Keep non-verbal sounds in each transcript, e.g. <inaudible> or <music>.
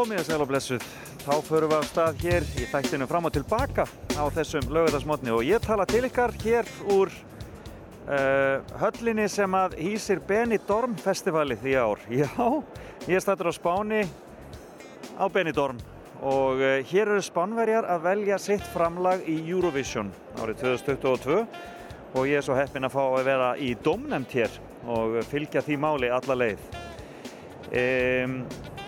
komið að segla blessuð. Þá förum við af stað hér í þættinu fram og tilbaka á þessum lögadagsmotni og ég tala til ykkar hér úr uh, höllinni sem að hýsir Benidorm festivalið í ár. Já, ég stættur á Spáni á Benidorm og uh, hér eru Spánverjar að velja sitt framlag í Eurovision árið 2022 og ég er svo heppin að fá að vera í domnemt hér og fylgja því máli alla leið. Um,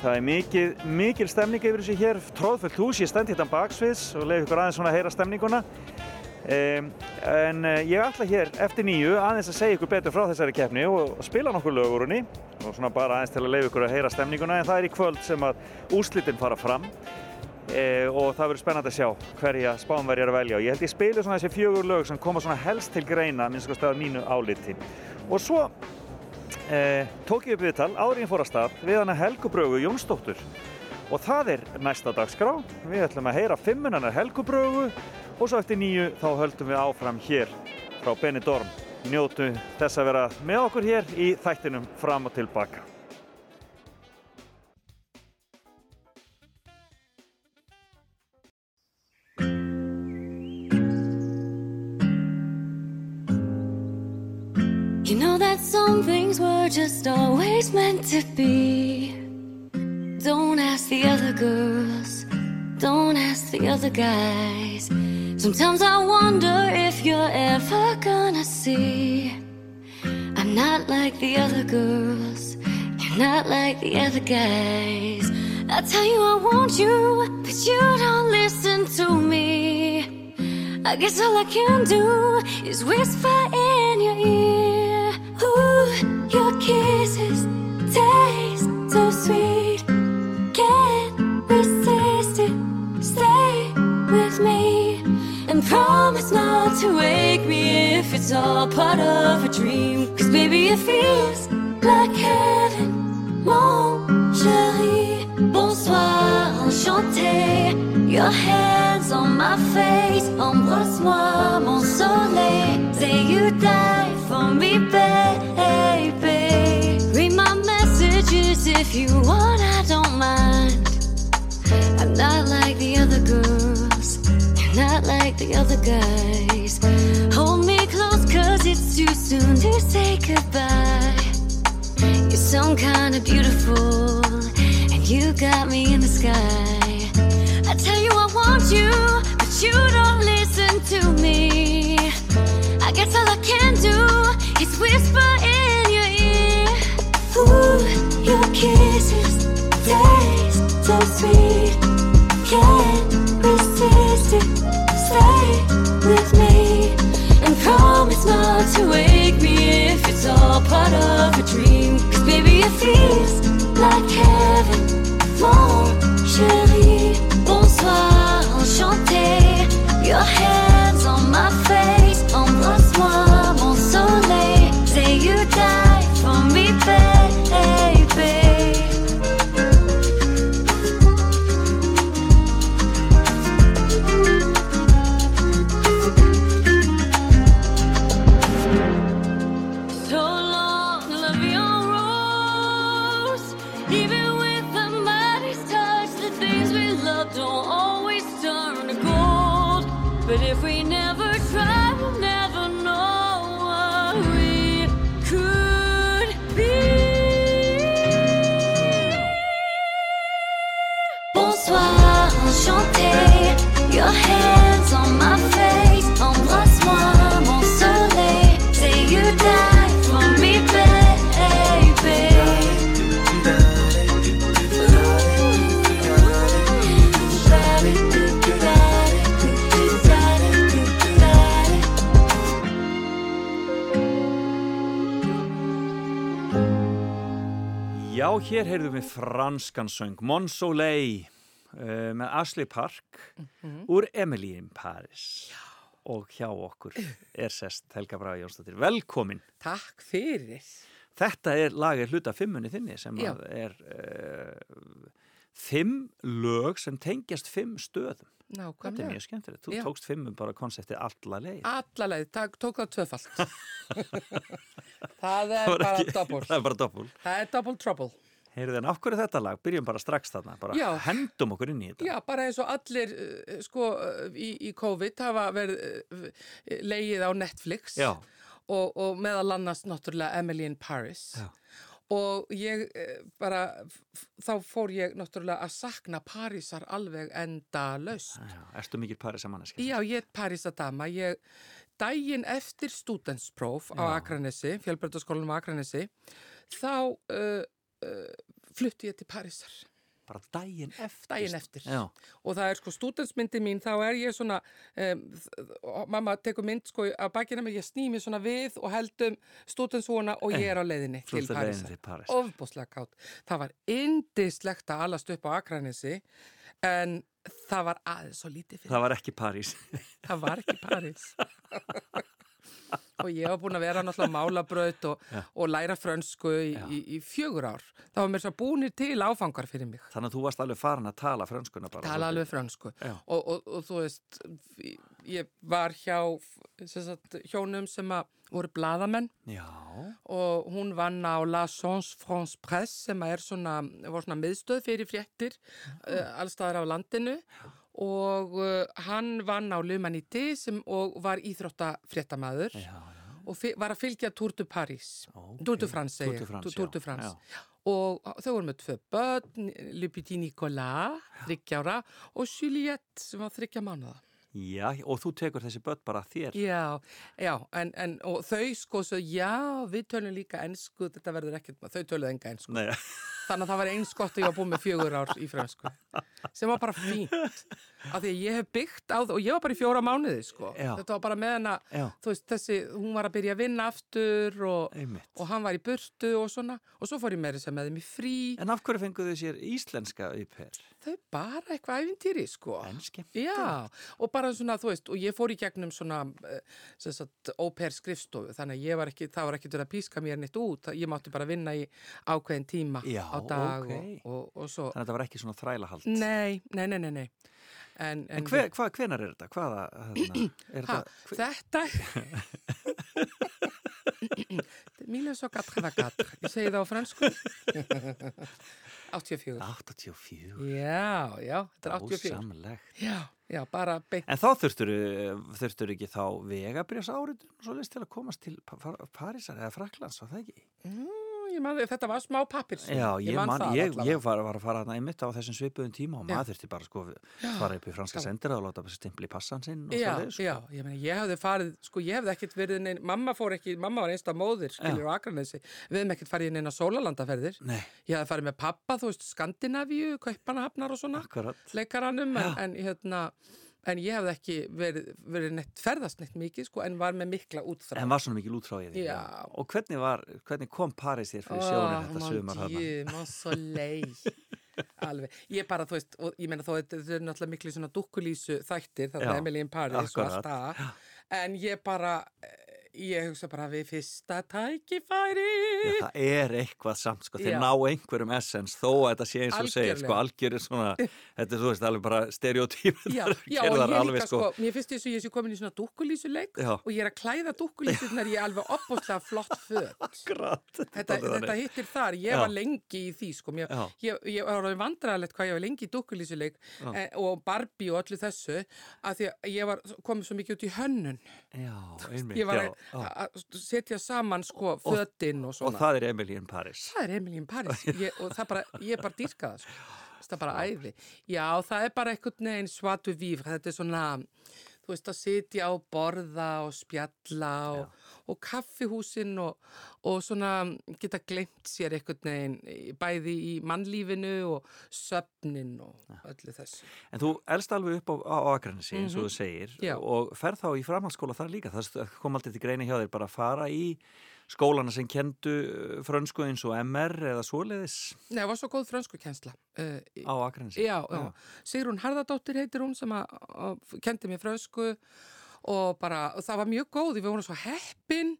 það er mikil, mikil stemning yfir þessu hér, tróðfullt hús, ég stend hérna baksviðs og leiði ykkur aðeins svona að heyra stemninguna. Um, en uh, ég ætla hér eftir nýju aðeins að segja ykkur betur frá þessari keppni og, og spila nokkur lög úr henni. Og svona bara aðeins til að leiði ykkur að heyra stemninguna en það er í kvöld sem að úslitin fara fram. E, og það verður spennandi að sjá hverja spánverjar að velja. Og ég held ég spilu svona þessi fjögur lög sem koma svona helst til greina minnst sko stað mínu áliti. Og svo e, tók ég upp viðtal árið fór að stað við hana Helgubrögu Jónsdóttur. Og það er næsta dagskrá. Við ætlum að heyra fimmunanar Helgubrögu og svo eftir nýju þá höldum við áfram hér frá Benidorm. Njótu þess að vera með okkur hér í þættinum fram og tilbaka That some things were just always meant to be. Don't ask the other girls, don't ask the other guys. Sometimes I wonder if you're ever gonna see. I'm not like the other girls, you're not like the other guys. I tell you I want you, but you don't listen to me. I guess all I can do is whisper in your ear. Ooh, your kisses taste so sweet. Can't resist it. Stay with me and promise not to wake me if it's all part of a dream. Cause baby, it feels like heaven. Bonsoir. Your hands on my face, embrasse-moi, mon soleil. Say you die for me, baby. Read my messages if you want, I don't mind. I'm not like the other girls, you're not like the other guys. Hold me close, cause it's too soon to say goodbye. You sound kinda beautiful, and you got me in the sky. I tell you I want you, hér heyrðum við franskan söng Mon Soleil uh, með Ashley Park úr Emily in Paris Já. og hjá okkur er sest Helga Braga Jónsdóttir. Velkomin! Takk fyrir. Þetta er lagið hluta fimmunni þinni sem er uh, fimm lög sem tengjast fimm stöðum. Þetta er Nákvæmlega. mjög skemmtilegt. Þú Já. tókst fimmum bara konseptið alla leið. Allaleg, tak, tók það tvöfalt. <laughs> það er bara double. Það er bara doppul. Það er double trouble. Heyrðu en af hverju þetta lag? Byrjum bara strax þarna, bara Já. hendum okkur inn í þetta. Já, bara eins og allir uh, sko uh, í, í COVID hafa verið uh, leið á Netflix og, og meðal annars náttúrulega Emily in Paris Já. og ég bara þá fór ég náttúrulega að sakna Parísar alveg enda laust. Já, erstu mikil Paris að manneski? Já, ég er Parísadama. Ég, daginn eftir stúdenspróf á. Akranesi, fjölbreytaskólanum á Akranesi, þá uh, flutti ég til Parísar. Bara daginn eftir? Daginn eftir. Og það er sko stúdentsmyndi mín, þá er ég svona, um, mamma tekur mynd sko að bakina mig, ég sný mig svona við og heldum stúdentsvona og ég er á leiðinni til Parísar. til Parísar. Ofbúslega kátt. Það var indislegt að alast upp á Akranesi, en það var aðeins svo lítið fyrir. Það var ekki París. Það var ekki París. <laughs> og ég var búin að vera náttúrulega málabraut og, og læra frönsku í, í, í fjögur ár. Það var mér svo búinir til áfangar fyrir mig. Þannig að þú varst alveg farin að tala frönskuna bara. Tala alveg frönsku. Og, og, og þú veist, ég var hjá sem sagt, hjónum sem að voru bladamenn Já. og hún vann á La Chance France Presse sem er svona, svona miðstöð fyrir fréttir uh, allstaðar á landinu og uh, hann vann á L'Humanité sem og var íþróttafréttamaður Já, og var að fylgja Tour de Paris, Ókei. Tour de France Tour de France, Tour de já, France. já. Og þau voru með tvö börn, Le Petit Nicolas, þryggjára og Juliette sem var þryggja mánuða. Já, og þú tekur þessi börn bara þér. Já, já, en, en og þau sko svo, já, við tölum líka ensku, þetta verður ekkert, þau töluðu enga ensku. Nei, Þannig að það var eins gott að ég var búin með fjögur ár í fransku. Sem var bara fínt. Af því að ég hef byggt á það, og ég var bara í fjóra mánuði, sko. Já. Þetta var bara með hana, veist, þessi, hún var að byrja að vinna aftur og, og hann var í burtu og svona. Og svo fór ég með þess að með þeim í frí. en af hverju fenguðu sér íslenska upphör? Þau bara eitthvað æfintýri, sko. Já, og bara svona, þú veist, og ég fór í gegnum svona, eh, óper skrifstofu, þannig að ég var ekki, það var ekki til að píska mér neitt út, ég mátti bara vinna í ákveðin tíma Já, á dag ókei. og, og, og svo, Þannig að þetta var ekki svona þrælahald. nei, nei, nei, nei, nei. En, En hver, hva, hvenar er þetta? Hvaða, hérna, <clears throat> er ha, þetta? þetta, Míla svo gatra það gatra, ég segi það á fransku, 84. 84. Já, já, þetta er 84. Ásamlegt. Já, já, bara beint. En þá þurftur, þurftur ekki þá vegabrjás áriðun svo leist til að komast til Pa- Pa- Parísar eða Fraklands, var það ekki? Mm, ég man, þetta var smá pappir. Já, ég, man, það ég, ég var, var að fara hana einmitt á þessum svipuðum tíma og maður þurfti bara sko fara upp í franska Já. sendir og láta stimpli passan sinn Já, svoleiðis, sko. já, ég meina, ég hefði farið, sko, ég hefði ekkert verið neinn, mamma fór ekki, mamma var einsta móðir, skiljur á Akranesi, við hefðum ekkert farið í neina sólalandaferðir. Nei, Ég hefði farið með pappa, þú veist, Skandinavíu, Kaupanahafnar og svona, akkurat. leikaranum, en, en, hérna, en ég hefði ekki verið, verið neitt, ferðast neitt mikið, sko, en var með mikla útþrá. En var svona mikil útráðið Já. Og hvernig, var, hvernig kom París þér fyrir sjónin þetta Oh, mon hana? Dieu, mon soleil. Alveg, ég bara, þú veist, og ég meina þó, þetta er náttúrulega miklu svona dukkulísu þættir, er Emily in Paris og akkurat. allt það, en ég bara, ég hugsa bara við fyrsta tækifæri. Já, það er eitthvað samt, sko, þeir Já. ná einhverjum essens þó að þetta sé eins og segir, sko, algjör er svona, þetta er, þú veist, alveg bara stereotypur, Já, já, og ég alveg, líka sko, mér finnst þess að ég sé komin í svona dúkkulísuleik og ég er að klæða dúkkulísunar í alveg opbúslega flott föt. Þetta, þetta hittir þar, ég var lengi í því sko, mér, ég, ég var alveg vandræðalegt hvað ég var lengi í dúkkulísuleik eh, og Barbie og öllu þessu að því að ég var komið svo mikið út í hönnun. Já, einmitt, ég já, að, já. setja saman sko fötin og Og svona. það er Emily in Paris. það er Emily in Paris. <laughs> Ég, og það bara, ég er bara dýrkað það sko. það er bara æði. Já, það er bara einhvern veginn svatu víf þetta er svona, þú veist að sitja og borða og spjalla og, og kaffihúsin og, og svona geta glemt sér einhvern veginn bæði í mannlífinu og söfnin og öllu þessu En þú elst alveg upp á, á Akranesi eins og þú segir Mhm. Já. og ferð þá í framhaldsskóla þar líka. Það kom aldrei til greini hjá þér bara að fara í skólana sem kendu frönsku eins og MR eða svoleiðis Nei, það var svo góð frönskukensla uh, á Akranesi. Já, já. Sigrún Harðardóttir heitir hún sem kendi mér frösku og bara, og það var mjög góð, við vorum svo heppin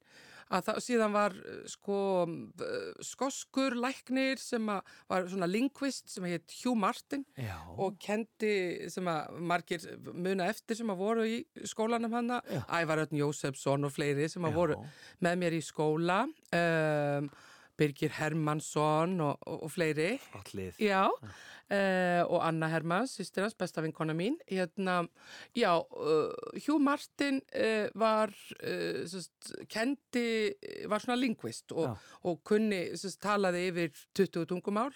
að það, síðan var eh, sko eh, skoskur læknir sem að var svona linguist sem heit Hugh Martin Já. og kendi sem að margir muna eftir sem að voru í skólanum hana, Ævar Ötn Jósefsson og fleiri sem að Já. voru með mér í skóla um, Birgir Hermansson og, og, og fleiri. Allið. Já, uh, og Anna Hermans, sýstir hans, besta vinkona mín. Hérna, já, uh, Hugh Martin uh, var, sest, kendi, var svona lingvist og, og kunni, sest, talaði yfir 20 tungumál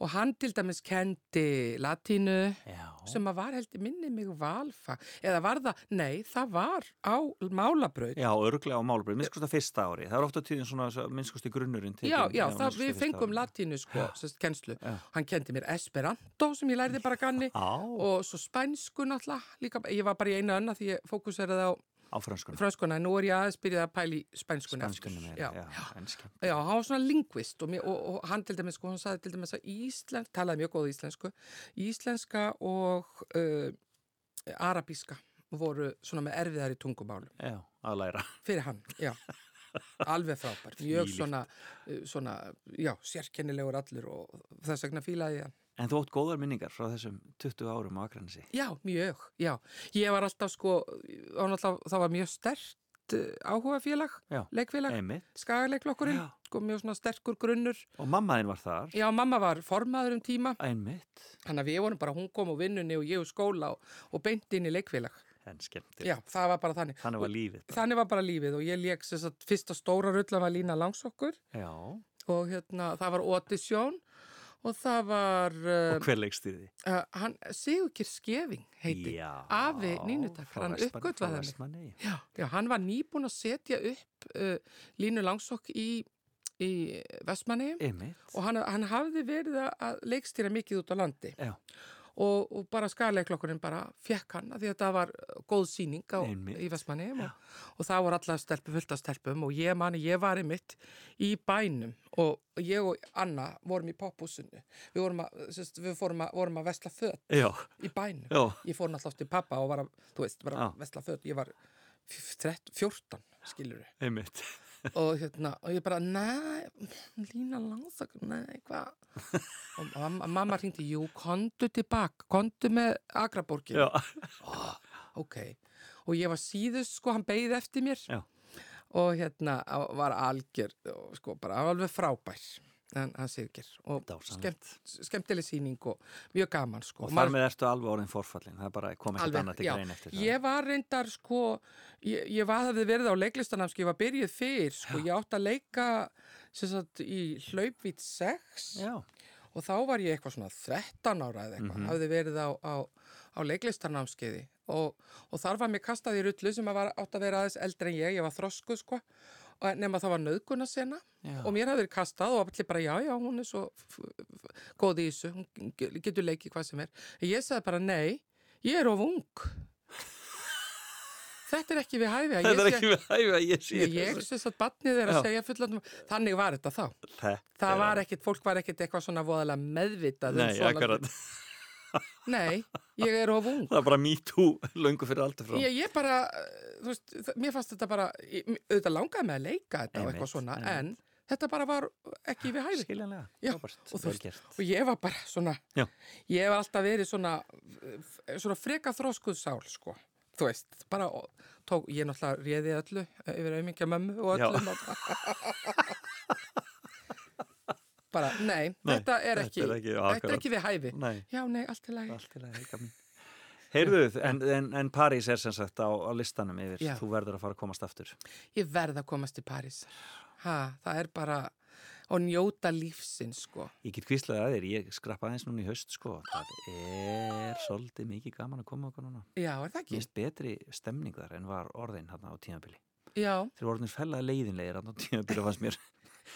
og hann til dæmis kendi latínu Já. sem að var held í minni mig valfa, eða var það, nei, það var á málabraut. Já, örglega á málbreyð, minnskust að fyrsta ári. Það er ofta tíðin svona minnskust í grunnurinn. tekinn, Já, já, það, við fengum ári. latínu sko, sérst, kennslu. Já. Hann kendi mér Esperanto sem ég lærði bara ganni Á, og svo spænsku náttúrulega líka, ég var bara í einu önna því ég fókuseraði á á franskuna, en nú er ég aðeins byrjað að pæli spænskuna Franskunum er, já. já. Já, hann var svona lingvist og, og, og hann til dæmis, sko, hann sagði til dæmis að Íslensk, talaði mjög góð íslensku, íslenska og uh, arabíska voru svona með erfiðari tungumálum Já, að læra. fyrir hann, já. Alveg frábær, <laughs> mjög svona, uh, svona, já, sérkennilegur allur og þess vegna fílaði hann. En þú átt góðar minningar frá þessum 20 árum á Akranesi. Já, mjög, já. Ég var alltaf sko, náttúrulega- það var mjög stert áhuga félag, Já. leikfélag, Já. sko mjög svona sterkur grunnur. Og mammaðinn var þar. Já, mamma var formaður um tíma, Einmitt. þannig að við vorum bara, hún kom á vinnunni og ég úr skóla og, og beint inn í leikfélag. En skemmt. Já, það var bara þannig. Þannig var lífið. bara. Þannig var bara lífið og ég leik þess að fyrsta stóra rullan var Lína Langsokkur Já. og hérna, það var audition og það var uh, Og hver leikstýrði? uh, hann, Sigurkir Skeving heiti, Já. afi Nínutakar, frá hann uppgötvaði mig. Já, já, hann var nýbúin að setja upp uh, Línu Langsokk í, í Vestmanni og hann, hann hafði verið að leikstýra mikið út á landi Já. Og, og bara skaleglokkurinn bara fekk hann því að þetta var uh, góð síning á, í Vestmanni og, og það voru allar stelpur, fullt af stelpum og ég mani, ég var einmitt í bænum og ég og Anna vorum í popphúsinu við vorum að, sérst, við fórum að, vorum að vesla föt Já. í bænum. Já. ég fór náttúrulega til pappa og var að, veist, var að vesla föt. Ég var f- 13 14, skilur Einmitt. Og hérna, og ég bara, næ Lína Langsak, næ, hvað? Og mamma, mamma hringdi, jú, kondu tilbaka, kondu með Agraborgin, Já. ok. Og ég var síðust, sko, hann beigði eftir mér. Já. og hérna var algjör, sko, bara alveg frábær en hann Sigurger og skemmt, skemmtileg sýning og mjög gaman, sko Og þar með ertu alveg orðin forfallin. Það er bara kom ekkert annað til já. grein eftir það. Ég var reyndar sko, ég, ég var hefði verið á leiklistanamski, ég var byrjuð fyrr sko, ég átti að leika sagt í hlaupvít 6 Já. og þá var ég eitthvað svona 13 ára eða eitthvað, Mhm. hafði verið á, á, á leiklistarnámskeiði og, og þar var mér kastað í rullu sem að var, átt að vera aðeins eldri en ég, ég var þroskuð sko og nema það var nöðguna sena Já. og mér hafði verið kastað og allir bara já, já, hún er svo góð í þessu, hún ge- getur leikið hvað sem er. Ég sagði bara nei, ég er of ung. <laughs> Þetta er ekki við hæfi að Þetta er ég ekki við hæfi að ég sé Ég, ég syns að batnið er að Já. segja fullandum, þannig var þetta þá. Þetta Það er- var ekkit, fólk var ekkit eitthvað svona voðalega meðvitað Nei, um svona. akkurat. Nei, ég er of ung. Það er bara me too löngu fyrir aldur frá. Ég, ég bara, þú veist, mér fannst þetta bara, ég, auðvitað langaði með að leika þetta og eitthvað svona, en þetta bara var ekki við hæfi. Skiljanlega. Frábært. og þú Vel veist, gert. og ég var bara svona, Já. ég hef alltaf verið svona, svona freka þróskuð sál, sko. Þú veist, bara tók, ég náttúrulega réði öllu yfir auðmingja mömmu og öllum. <laughs> bara, nei, Nei, þetta er þetta ekki, er ekki- þetta er ekki við hæfi. Nei, Já, nei, allt til lagi. allt í lagi, Helga mín. Heyrðu, en, en, en París er sem sagt á, á listanum yfir. Já. Þú verður að fara að komast aftur. Ég verð að komast til París. Ha, það er bara að njóta lífsins, sko. Ég get kvíslaði að þér, ég skrappa aðeins núna í haust, sko. Það er svolítið mikið gaman að koma okkur núna. Já, er það ekki? finnst betri stemning þar en var orðin hérna á tímabili. Já, Þeir voru orðinir fellaði leiðinlegir hérna á tímabili fannst mér.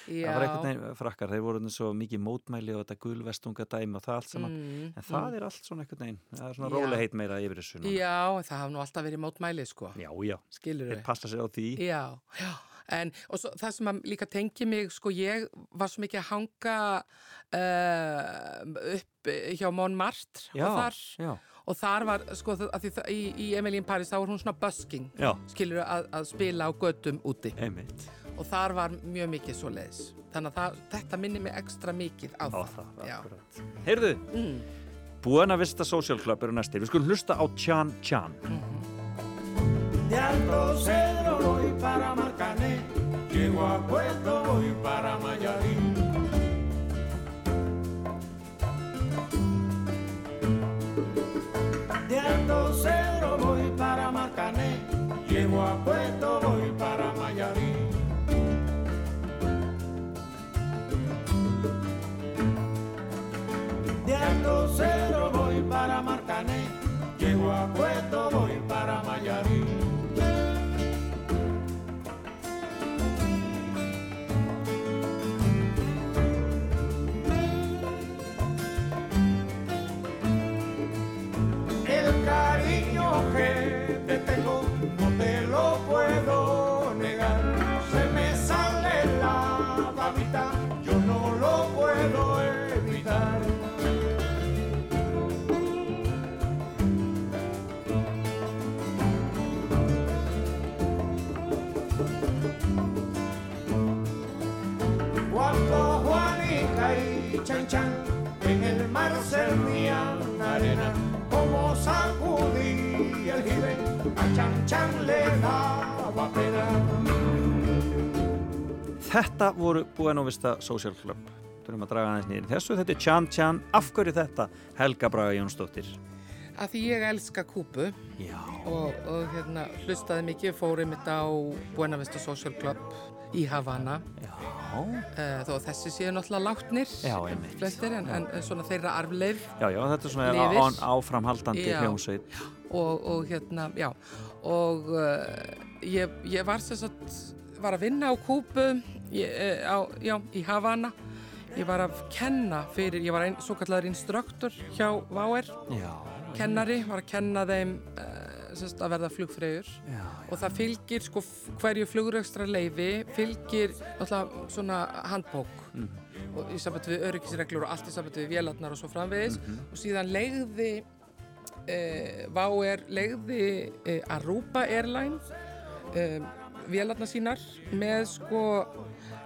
Það var einhvern veginn frakkar, þeir voru svo mikið mótmæli og þetta gulvestunga dæmi og það allt saman. Mm, En það er allt svona einhvern veginn, það er svona Já. rólegheit meira yfir þessu núna. Já, það hafa nú alltaf verið mótmæli, sko. Já, já, Skilur þeir passa sér á því. Já, já. En og svo, það sem líka tengi mig, sko, ég var svo mikið að hanga uh, upp hjá Montmartre Já, og þar, já, og þar var, sko, að því í, í Emily in Paris, þá var hún svona busking, skilur að, að spila á götum úti einmitt og þar var mjög mikið svo leiðis þannig að það, þetta minnir mig ekstra mikið á, á það, það Heyrðu, mm. Buena Vista Social Club eru næstir, við skulum hlusta á Tjan Tjan mm. Mm-hmm. De Alto Cedro voy para Marcané, llego a Puerto Alto Cero voy para Marcané, llego a Puerto, voy para Mayarí. El cariño que te tengo no te lo puedo servían arena, como sacudí el jibe, a Chan Chan le daba pena. Þetta voru Buena Vista Social Club. Þurfum að draga aðeins nýri þessu. Þetta er Chan Chan. Af hverju þetta? Helga Braga Jónsdóttir. Að því ég elska kúpu Já. og, og hérna, hlustaði mikið, fórum þetta á Buena Vista Social Club í Havana Já. Uh, þó að þessi séu náttúrulega látnir Já, flestir en, en, svona þeirra arfleif Já, já, þetta er svona Lifir. á, áframhaldandi hljómsveit. og, og hérna, já. Og uh, ég, ég var sem sagt var að vinna á kúpu ég, uh, á, já, í Havana. Ég var að kenna fyrir, ég var ein, svo kallar instruktor hjá Váer kennari, var að kenna þeim uh, sérst, að verða flugfreyjur. Og það fylgir sko hverju flugrökstra leifi fylgir svona handbók. Og í samband við öryggisreglur og allt í samband við vélarnar og svo framvegis. Og síðan legði eh, Váer legði eh, Aruba Airline eh, vélarnar sínar með sko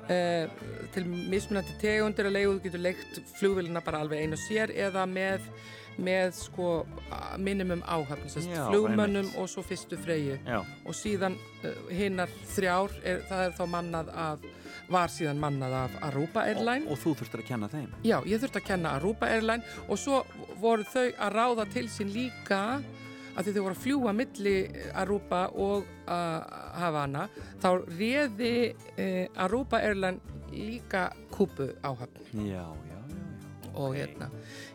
til mismunandi tegundir að leiðu þú getur leikt flugvélina bara alveg einu sér eða með með sko minimum áhafn flugmönnum og svo fyrstu freyju og síðan uh, hinnar þrjár er, það er þá mannað af var síðan mannað af Aruba Airline Og þú þurftir að kenna þeim. Já, ég þurfti að kenna Aruba Airline og svo voru þau að ráða til sín líka að því þau voru að fljúa milli Aruba og uh, Havana þá réði uh, Aruba Airline líka kúpu áhafn Já, já, já. já. og hérna,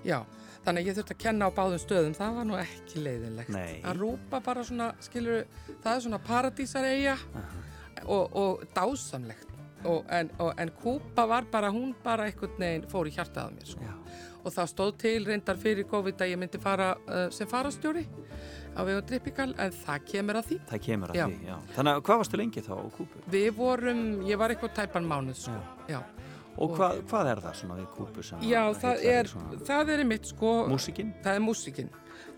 já þannig að ég þurfti að kenna á báðum stöðum það var nú ekki leiðinlegt Nei. Aruba bara svona, skilur það er svona paradísar eiga og, og dásamlegt og, en, og, en Kúpa var bara hún bara einhvern veginn fór í hjartað á mér sko. og það stóð til reyndar fyrir COVID að ég myndi fara uh, sem farastjóri á vegum Drippikal en það kemur að því Það kemur að Já. því, já. Þannig að hvað varstu lengi þá á Kúpu? við vorum, ég var eitthvað tæpan mánuð sko. já. Og hvað, hvað er það svona við Kúpu sem já, að það er svona? það er einmitt sko Músíkin? það er músikinn,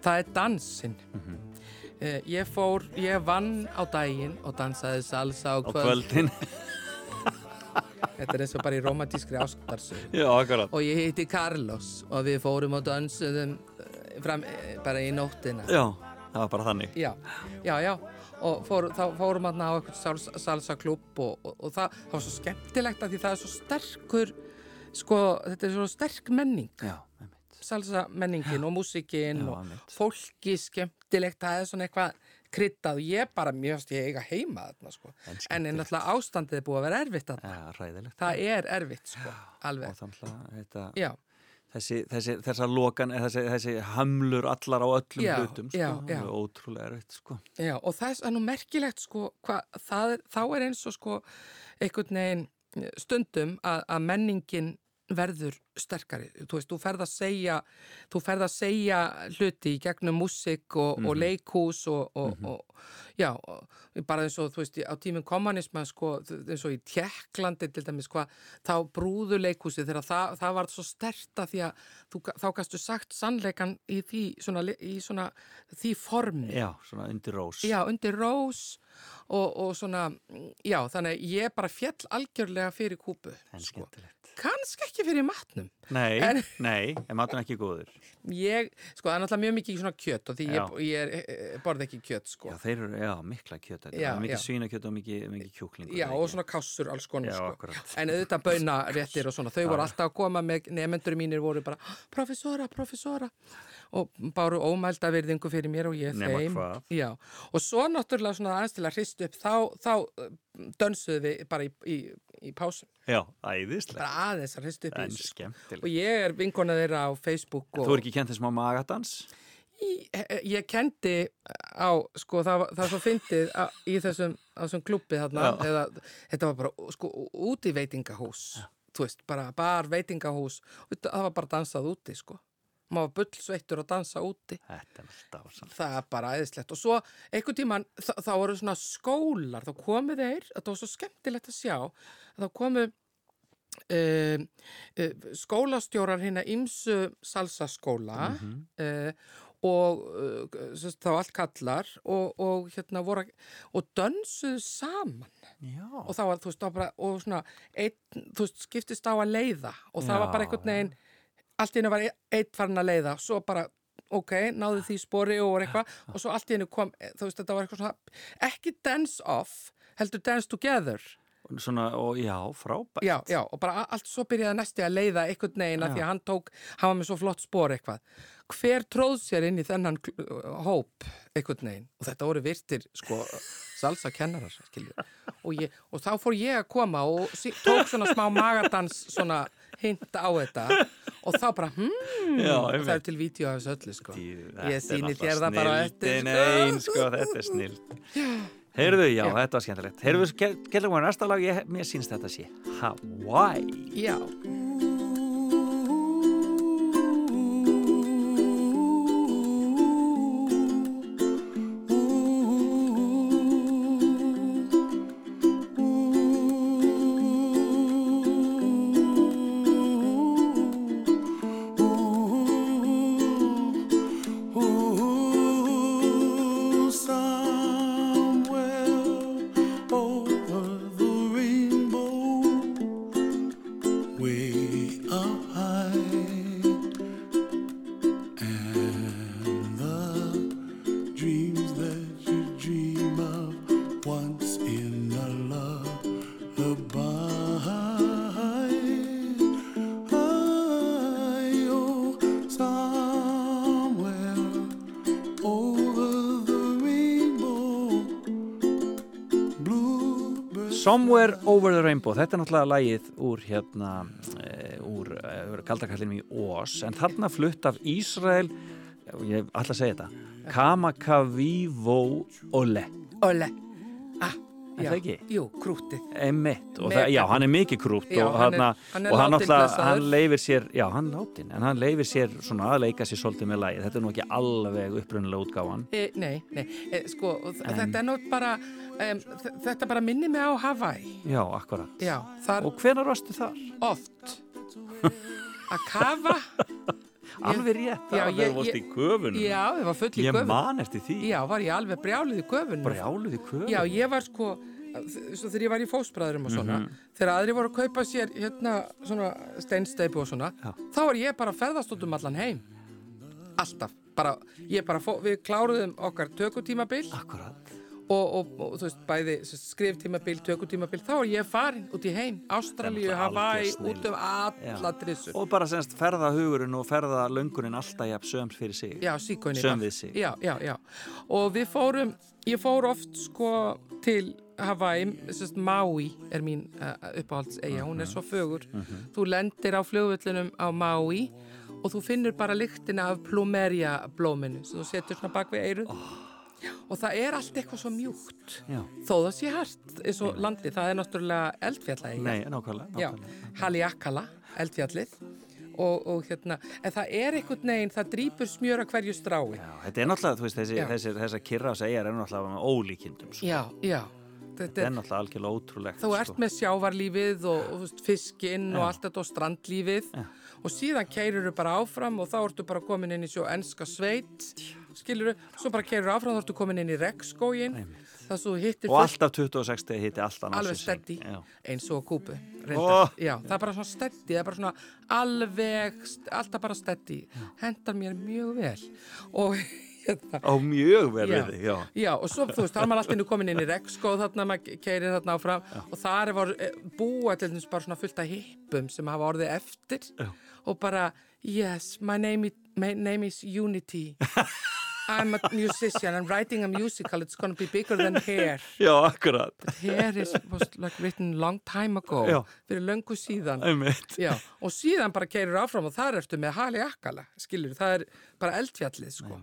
það er dansinn Mhm. uh, ég fór, ég vann á daginn og dansaði salsa á Á kvöld kvöldin? <laughs> þetta er eins og bara í romantískri ástarsögu já, akkurat. og ég heiti Carlos og við fórum og dansuðum eh, fram, eh, bara í nóttina Já, það var bara þannig. já, já, já og fór, þá fórum við á eitthvað salsa, salsa klubb og, og, og það, það var svo skemmtilegt að því það er svo sterkur sko, þetta er svo sterk menning. Já, einmitt. salsa menningin og músikinn og fólki skemmtilegt það er svona eitthvað kryddað. Og ég bara mjög stið eiga heima þarna sko. En en, náttúrulega ástandið er búið að vera erfitt þarna. Ræðilegt. það er erfitt sko, Og alveg. þannig að þetta, þessi, þessi, þessar lokan, eh, þessi, þessi hamlur allar á öllum Já, hlutum, sko. já, já. Ótrúlega erfitt, sko. Já, og það er nú merkilegt sko, hva, það, þá er eins og sko einhvern veginn stundum að, að menningin verður sterkari. Þú veist, þú ferð að segja, þú ferð að segja hluti í gegnum músik og, og leikhús og, og, og já, og bara eins og þú veist, á tímum kommunisma sko, eins og í Tjekklandi til dæmis, hvað, þá brúðu leikhúsi þegar það, það var svo sterta því að þú, þá gastu sagt sannleikan í því svona, í svona því formi. Já, svona undir rós. Já, undir rós og, og svona, já, þannig ég bara fjall algjörlega fyrir kúpu. Sko. skemmtilegt. Kannski ekki fyrir matnum. Nei, En- nei, en maturinn ekki góður. Ég, sko, það er náttúrulega mjög mikið svona kjöt og því ég, ég er, eh, borð ekki kjöt, sko. Já, þeir eru, já, mikla kjöt. þetta. Já, er mikið já. svínakjöt og mikið, mikið kjúklingur. Já, er og svona kássur, alls konar, Já, sko. akkurat. En auðvitað baunaréttir og svona. Þau voru alltaf að koma með, nefnendur mínir voru bara, professora, professora. Og báru ómælda virðingu fyrir mér og ég Nema þeim. hvað. Já, og svo náttúrulega svona aðeins til að hrist upp, þá, þá uh, dönsuðu við bara í, í, í pásum, Já, æðislega. bara aðeins að hrist upp í En þessu. skemmtileg. Og ég er vinkona þeirra á Facebook og Þú er ekki kent þessum á magadans? Í- eh, ég kendi á, sko, það, það svo fyndið á- í þessum, þessum klubbi þarna, eða, þetta var bara, sko, úti veitingahús, þú veist, bara bar veitingahús, það var bara dansað úti, sko. Maður bullsveittur að dansa úti. Er. Það er bara æðislegt. Og svo, einhvern tíman, þá, þá voru svona skólar, þá komu þeir, þetta var svo skemmtilegt að sjá, þá komu Uh, uh, skólastjórar hérna ímsu salsaskóla uh, og uh, sérst, þá allt kallar og, og hérna voru og dönsuðu saman Já. og það var, þú veist, bara og svona, einn, þú veist, skiptist á að leiða og það var bara Já, einhvern veginn allt í hennu var einn farin að leiða. Svo bara, ok, náðu því spori og eitthvað, og svo allt í hennu kom þú veist, þetta var eitthvað svona, ekki dance off heldur dance together. Svona, og já, frábært. Já, já, og bara allt svo byrjaði næsti að leiða einhvern veginn að því að hann tók, hann var með svo flott spor eitthvað. Hver tróð sér inn í þennan hóp einhvern veginn? Og þetta voru virtir, sko, salsa kennarar. Og, ég, og þá fór ég að koma og tók svona smá magadans svona hinta á þetta og þá bara, hmm, Já, það er til vídeo af þessu öllu, sko. Þetta Ég sýni þér það bara á eftir, snilldin sko. sko, þetta er snill. Heyrðu, já, þetta var skemmtilegt. Heyrðu, gætlega mér næsta lag, ég, mér sínst þetta sé Hawaii. Já, Somewhere Over the Rainbow, þetta er náttúrulega lagið úr hérna, e, úr e, kaldakallinum í Ós, en þarna flutt af Ísrael, ég ætla að segja þetta, Kamakavivo Ole, ole. Ah, Er já? Jú, krútið. emitt, það, já, hann er mikið krútt Já, og hann er- hann, er og hann hann leifir sér, já, hann látin, en hann leifir sér svona að leika sér svolítið með lagið, þetta er nú ekki alveg upprunalega útgáfan. E, nei, nei, e, sko, þ- þetta er nú bara, um, þetta bara minni mig á Hawaii. Já, akkurat. Já, þar Og hvenar varstu þar? oft að kafa. <laughs> Alveg rétt, það ég- þegar varst ég- í köfunum. Já, ég var full í Ég köfun. man eftir því. Já, var ég alveg brjálið í köfun. Brjáluð í köfunum. Já, ég var sko, svo þegar ég var í fósbræðurum og svona, Mhm. þegar aðri voru að kaupa sér hérna svona steinsteipu og svona, Já. þá var ég bara að ferðast út um allan heim. Alltaf. Bara, ég bara, fó, við kláruðum okkar tökutímabil Akkurat. Og, og, og þú veist, bæði skriftímabil, tökutímabil, þá er ég farin út í heim, Ástralíu, Hawaii, út um alla trissur. Og bara semst ferða hugurinn og ferða löngunin alltaf jafn söms fyrir sig. Já, síkóinni. Söm við sig. Já, já, já. Og við fórum, ég fór oft sko til Hawaii, sérst Maui er mín uh, uppáhaldseyja, hún er svo fögur. Þú lendir á flugvöllunum á Maui og þú finnur bara lyktina af plumeria blóminu sem þú setur svona bak við eyruð. Og það er allt eitthvað svo mjúkt. Já. Þó það sé hart eins og landi, það er náttúrulega eldfjalla Nei, nákvæmlega. Já. Haliakala, eldfjallið og, og hérna, en það er einhvern veginn, það drýpur smjör að hverju strái. Já, þetta er náttúrulega, þú veist, þessi, Já. þessi, þessa kyrra að segja er náttúrulega ólíkindum. Sko. Já, já. Þetta Þetta er náttúrulega algjörlega ótrúlegt. þú ert sko. með sjávarlífið og, og fiskinn og Já. allt þetta og strandlífið og síðan keirir þú bara áfram og þá ertu bara komin inn í svo enska sveit, skilur þú, svo bara keirir áfram þá ertu komin inn í regnskógin, það svo þú hittir Og alltaf 26 stegi hitti alltaf alveg steddi Já. eins og kúpu reyndar. Já, það er bara svona steddi það er bara svona alveg alltaf bara steddi hendar mér mjög vel. Og <laughs> hérna. Á mjög vel Já. já. Já, og svo, þú veist, þá er maður alltaf komin inn í rekskóð þarna, maður keirir þarna áfram. Og þar var eh, búa til þess bara svona fullt af hippum sem hafa orðið eftir. Já. Og bara, Yes, my name, i- my name is Unity. I'm a musician. I'm writing a musical. It's going to be bigger than hair. <laughs> Já, akkurat. Hair is, was like written long time ago. Já. Fyrir löngu síðan. Já, og síðan bara keirur áfram og þar ertu með hali akkala, skilur, það er bara eldfjallið, sko.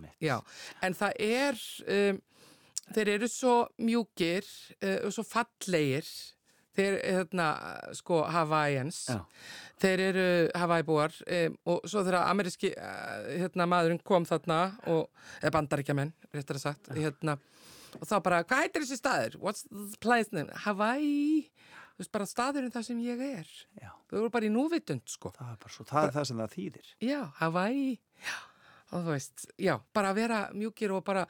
En það er, um, þeir eru svo mjúkir uh, og svo fallegir, þeir, hérna, sko, Hawaiians, Já. þeir eru Hawaii-búar um, og svo þegar ameríski, uh, hérna, maðurinn kom þarna og, eða bandaríkjamenn, réttar að sagt, hérna, og þá bara, hvað heitir þessi staður? What's the place name? Hawaii, þú veist, bara staðurinn þar sem ég er. Já. Þau voru bara í núvitund, sko. Það er bara það er það sem það þýðir. Já, Hawaii, já, og þú veist, já, bara að vera mjúkir og bara,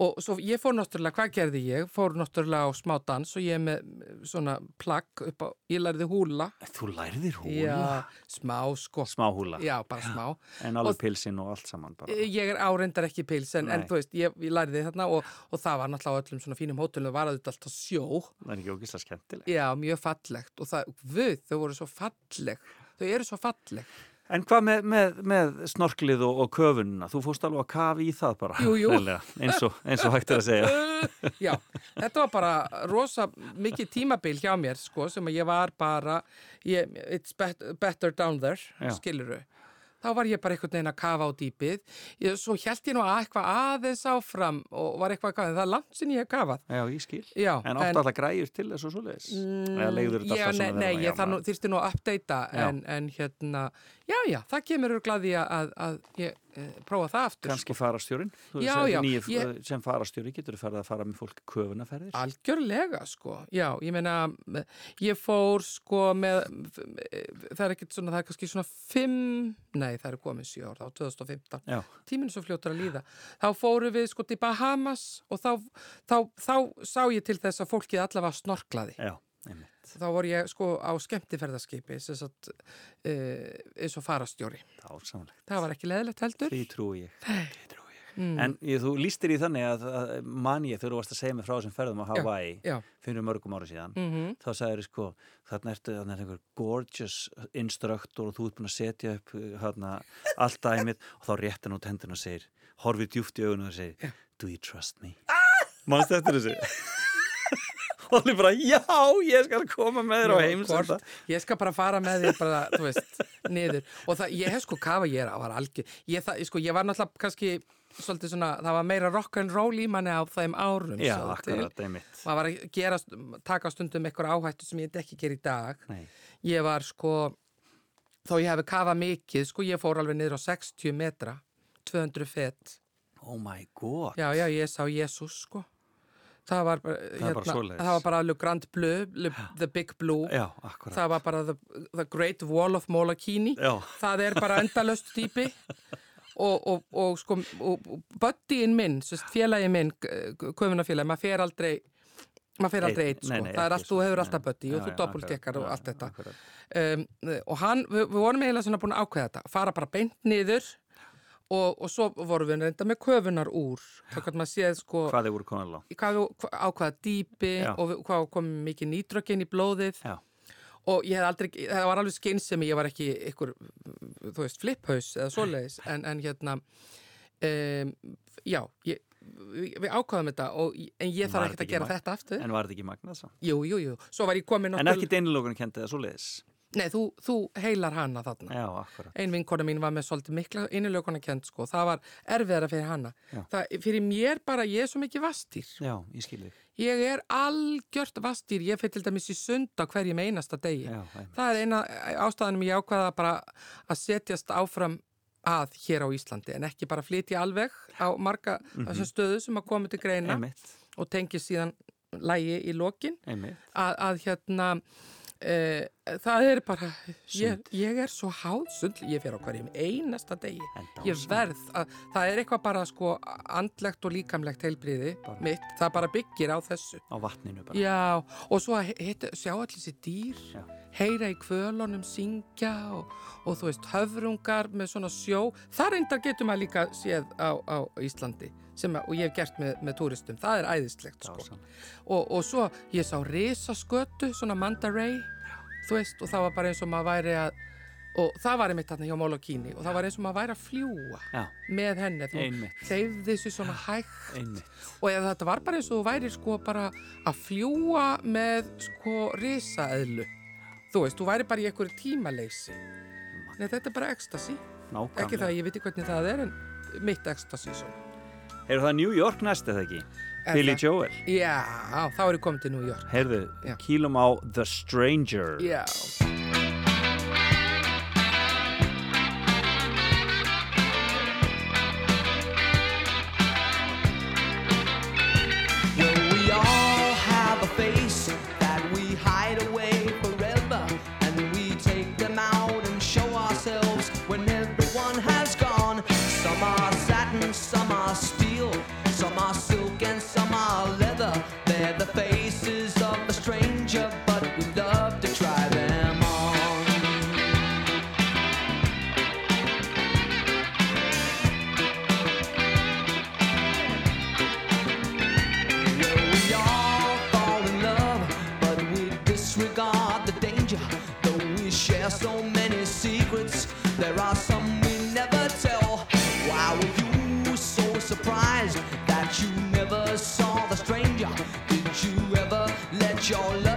og svo ég fór náttúrulega, hvað gerði ég? Fór náttúrulega á smá dans og ég með svona plagg upp á, ég lærði húla. Þú lærðir húla? Já, smá, sko. Smá húla? Já, bara smá. <laughs> En alveg pilsinn og allt saman bara? Ég er áreindar ekki pils, en, þú veist, ég, ég lærði þarna og, og það var náttúrulega á öllum svona fínum hótelum, var auðvitað alltaf sjó. Það er ekki ógislega skemmtileg. Já, mjög fallegt og það, við, þau voru svo falleg. Þau eru svo falleg. En hvað með, með, með snorklið og, og köfununa? Þú fórst alveg að kafi í það bara. Jú, jú. eins, og, eins og hægt er að segja. <laughs> Já, þetta var bara rosa mikið tímabil hjá mér sko sem að ég var bara ég, it's bet, better down there Já. skiluru þá var ég bara einhvern veginn að kafa á dýpið ég, svo held ég nú að eitthvað aðeins áfram og var eitthvað að kafa, það er langt sinni ég hef kafað Já, ég skil. Já, En átt alltaf græjur til þess og svoleiðis? Þetta já, nei, nei, ég þarf nú, að updata Já. en, en hérna, já, já, það kemur glæði að, að, að ég e, prófa það aftur Kanski farastjórin? Þú Já, já, nýju, ég- Sem farastjóri getur þú farið að fara með fólk köfunaferðir? Algjörlega, sko. Já, ég meina, ég fór, sko, með, það er ekkert svona, það er kannski svona fimm, nei, það er komið sjö ár, þá 2015. Já, Tíminn svo fljótur að líða. Þá fóru við, sko, til Bahamas og þá, þá, þá sá ég til þess að fólkið allavega snorklaði. já, einmitt. Þá voru ég, sko, á skemmtiferðaskipi, sem sagt, e, eins og farastjóri. Dásamlegt. Það var ekki leðilegt heldur. Því trúi ég. Því trúi ég. En ég, þú lístir í þannig að, að man ég þegar þú varst að segja mig frá þessum ferðum á Hawaii Já, fyrir mörgum ára síðan mhm, þá sagður sko, þarna ertu þarna er einhver gorgeous instructor og þú ert búin að setja upp hérna, allt dæmið og þá rétt hann út hendun og segir horfið djúft í augunum og segir do you trust me? Manst eftir þessu? <laughs> og allir bara, já, ég skal koma með þér á heimsenda. Ég skal bara fara með þér bara, þú veist, niður. Og það, ég hef sko kafa, ég er, var algjör, ég, það, sko, ég var náttúrulega kannski svolítið svona, það var meira rock and roll í manni á þeim árum. Já, akkurat, einmitt Maður var að gera, taka stundum eitthvað áhættu sem ég ekki gera í dag. Nei, Ég var sko, þó ég hefði kafað mikið, sko, ég fór alveg niður á 60 metra, 200 fett. oh my god Já, já, ég sá Jésús, sko. Það var bara, er bara svoleiðis. það var bara Le Grand Bleu, Le, The Big Blue. Já, það var bara the, the Great Wall of Molokini. Það er bara endalöst dýpi. Og, og, og sko buddyinn minn, sérst, félagi minn köfunafélagi, maður fer aldrei maður fer aldrei Einn, eitt, sko, nei, nei, það er allt, þú hefur alltaf buddy og þú doppeltekkar og allt þetta. um, og hann, við, við vorum eiginlega svona búin að ákveða þetta, fara bara beint niður og, og svo vorum við reynda með köfunar úr, þá kannski maður séð sko Hvað þið voru konar í hvað á hvaða dýpi Já. og hvað kom mikið nýtrökin í blóðið. Já, og ég hef aldrei, það var alveg skynsemi, ég var ekki ykkur, þú veist, fliphaus eða svoleiðis, en, en hérna um, já ég, við, ákvaðum þetta og, en ég þarf þetta að gera ekki þetta aftur. en var þetta ekki magnað svo? jú, jú, jú, svo var ég komin En ekki deinilókunni kendið það svo leiðis? Nei, þú, þú heilar hana þarna. Já, akkurat. Ein vinkona mín var með svolítið mikla innilökuna kent sko, það var erfiðara fyrir hana. Það, fyrir mér bara, ég er svo mikið vastýr Já, ég skil þig. Ég er algjört vastýr, ég fyrir til dæmis í sund á hverjum einasta degi. Já, það er eina ástæðanum ég ákvaða bara að setjast áfram að hér á Íslandi en ekki bara flytja alveg á marga þessum stöðu sem að koma til greina Einmitt, og tengi síðan lægi í lokin. Að, að hérna e, það er bara ég, ég er svo háðsund ég fer á hverjum einasta degi. Ég verð, að, það er eitthvað bara sko andlegt og líkamlegt heilbriði mitt, það bara byggir á þessu. Á vatninu bara. Já, og svo að heit, sjá allir þessi dýr, Já. heyra í kvölunum, syngja og, og þú veist, höfrungar með svona sjó. Það reyndar getur maður líka séð á, á Íslandi að- og ég hef gert með, með túristum. Það er æðislegt, sko. Og, og svo ég sá risaskötu, svona Manda Ray, þú veist, og það var bara eins og maður væri að, og það var einmitt þarna hjá Molokini og það var eins og maður væri að fljúa Já, með henni, þú hreyfði þessu svona hægt. einmitt. og eða þetta var bara eins og þú væri sko bara að fljúa með sko risaeðlu. Þú veist, þú væri bara í einhverju tímaleysi. Nei, þetta er bara ekstasi ekki það, ég veit ekki hvernig það er en mitt ekstasi svona Heyrðu það New York næst eða ekki? Billy? Joel. Já, þá er ég komið til New York Heyrðu, Já. kýlum á The Stranger. Já, your love.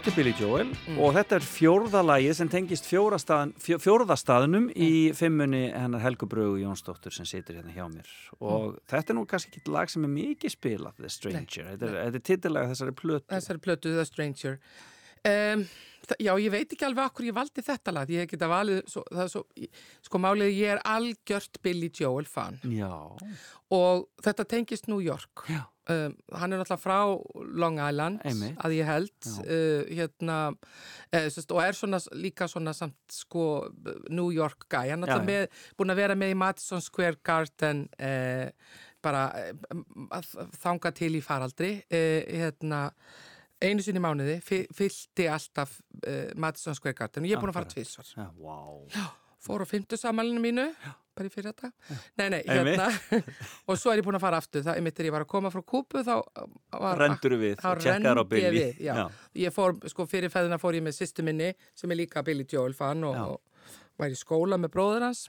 Þetta er Billy Joel og þetta er fjórðalagið sem tengist fjórðastaðnum fjórðastaðnum í fimmunni hennar Helgu Brögu Jónsdóttur sem situr hérna hjá mér. Og þetta er nú kannski ekki lag sem er mikið spilað, The Stranger, þetta er, er titillaga þessari plötu. þessari plötu The Stranger. Um, Já, ég veit ekki alveg okkur ég valdi þetta lag ég geta valið, svo, það er svo sko málið ég er algjört Billy Joel fan. Já, og þetta tengist New York. Já. Um, hann er náttúrulega frá Long Island Einmitt. að ég held Já. uh, hérna uh, sest, og er svona líka svona samt sko New York guy. Hann er Já, náttúrulega með, búin að vera með í Madison Square Garden uh, bara að þanga til í faraldri uh, hérna einu sinni mánuði, fy- fyllti alltaf uh, Madison Square Garden. Og ég er búin að fara já, vá. fór á fymtu samalinu mínu bara í fyrir þetta nei, nei, hérna. <laughs> Og svo er ég búin að fara aftur, það er mitt þegar ég var að koma frá Kúpu þá var Rendur við þá renndi ég við, já. ég fór, sko fyrir feðina fór ég með sýstu minni sem er líka Billy Joel fan og, Já. og var í skóla með bróður hans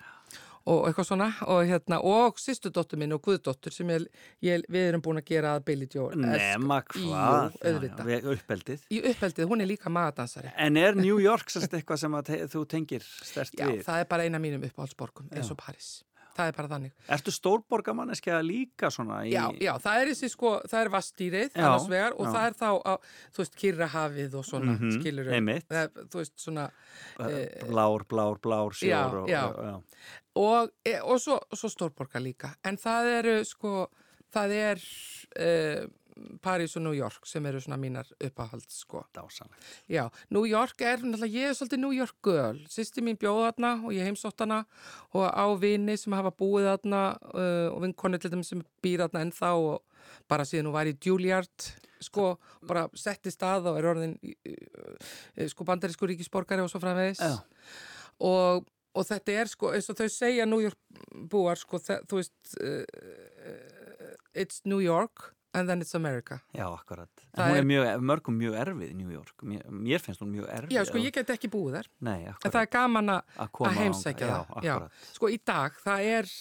og eitthvað svona og hérna, og sýstu dóttur minn og guðdóttur sem ég, ég, við erum búin að gera að Billy Joel Nema Jú, hvað. Já, já, uppeldið. í uppeldið, hún er líka magadansari En er New York sérst eitthvað sem að te þú tengir stert Já, við? það er bara eina mínum uppáhaldsborgum eins og Paris það er bara þannig. Ertu stórborgamanneskja líka svona í... Já, já, það er þessi sko, það er vastýrið Já, annars vegar og já. það er þá, á, þú veist, kyrrahafið og svona, Mhm, skilur einmitt. þú veist, svona, Blár, blár, blár Eh, Já, sjór og, já. já. Og, e, og svo, svo stórborgar líka. En það eru sko það er uh, París og New York sem eru svona mínar uppáhalds sko. Dásanlegt. já, New York er náttúrulega, ég er svolítið New York girl. Sýsti mín bjóð þarna og ég heimsótt hana og á vini sem hafa búið þarna uh, og vinkonu til þeim sem býr þarna ennþá og bara síðan hún var í Juilliard sko, bara setti stað og er orðin uh, sko bandarísku ríkisborgari og svo framvegis. Og, og þetta er sko eins og þau segja New York búar sko, þe- þú veist uh, it's New York and then it's America Já, akkurat. Það er er- mjög, mörgum mjög erfið í New York. Mér, mér finnst hún mjög erfið. Já, sko ég get ekki búið þar Nei, en það er gaman að heimsækja það já, akkurat. Sko í dag, það er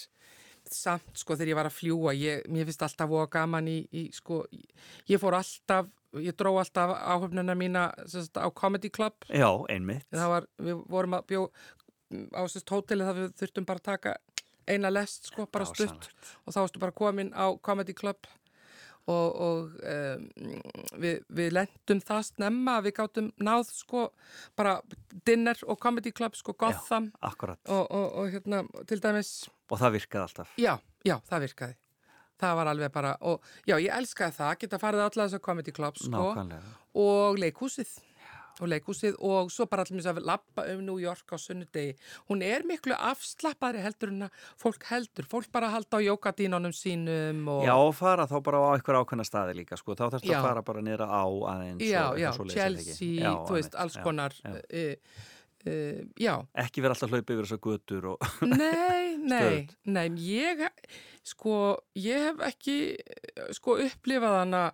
samt sko þegar ég var að fljúa ég, mér finnst alltaf voða gaman í, í sko, ég fór alltaf ég dró alltaf áhöfnuna mína sagt, á Comedy Club Já, einmitt. það var, við vorum að bjó á sérst hóteli það við þurftum bara að taka eina lest sko, bara stutt. og þá varstu bara komin á Comedy Club og, og um, við, við lendum það snemma við gátum náð sko bara dinner og Comedy Club sko Gotham. Akkurat. og, og, og hérna til dæmis Og það virkaði alltaf. já, já, það virkaði. Það var alveg bara, og já, ég elskaði það geta farið á alla þessar Comedy Club sko. Og leikhúsið og leikhúsið og svo bara allir að lappa um New York á sunnudegi. Hún er miklu afslappari heldur en að fólk heldur, fólk bara halda á jókadínunum sínum og Já, og fara þá bara á einhver ákveðna staði líka, sko. Þá þarfst að fara bara niður á aðeins já, já, eitthvað? Chelsea, Já, þú veist, alls já, konar já. uh, uh, já, Ekki vera alltaf að hlaupa yfir þessar götur og... nei, <laughs> nei nei, ég sko, ég hef ekki sko upplifað hana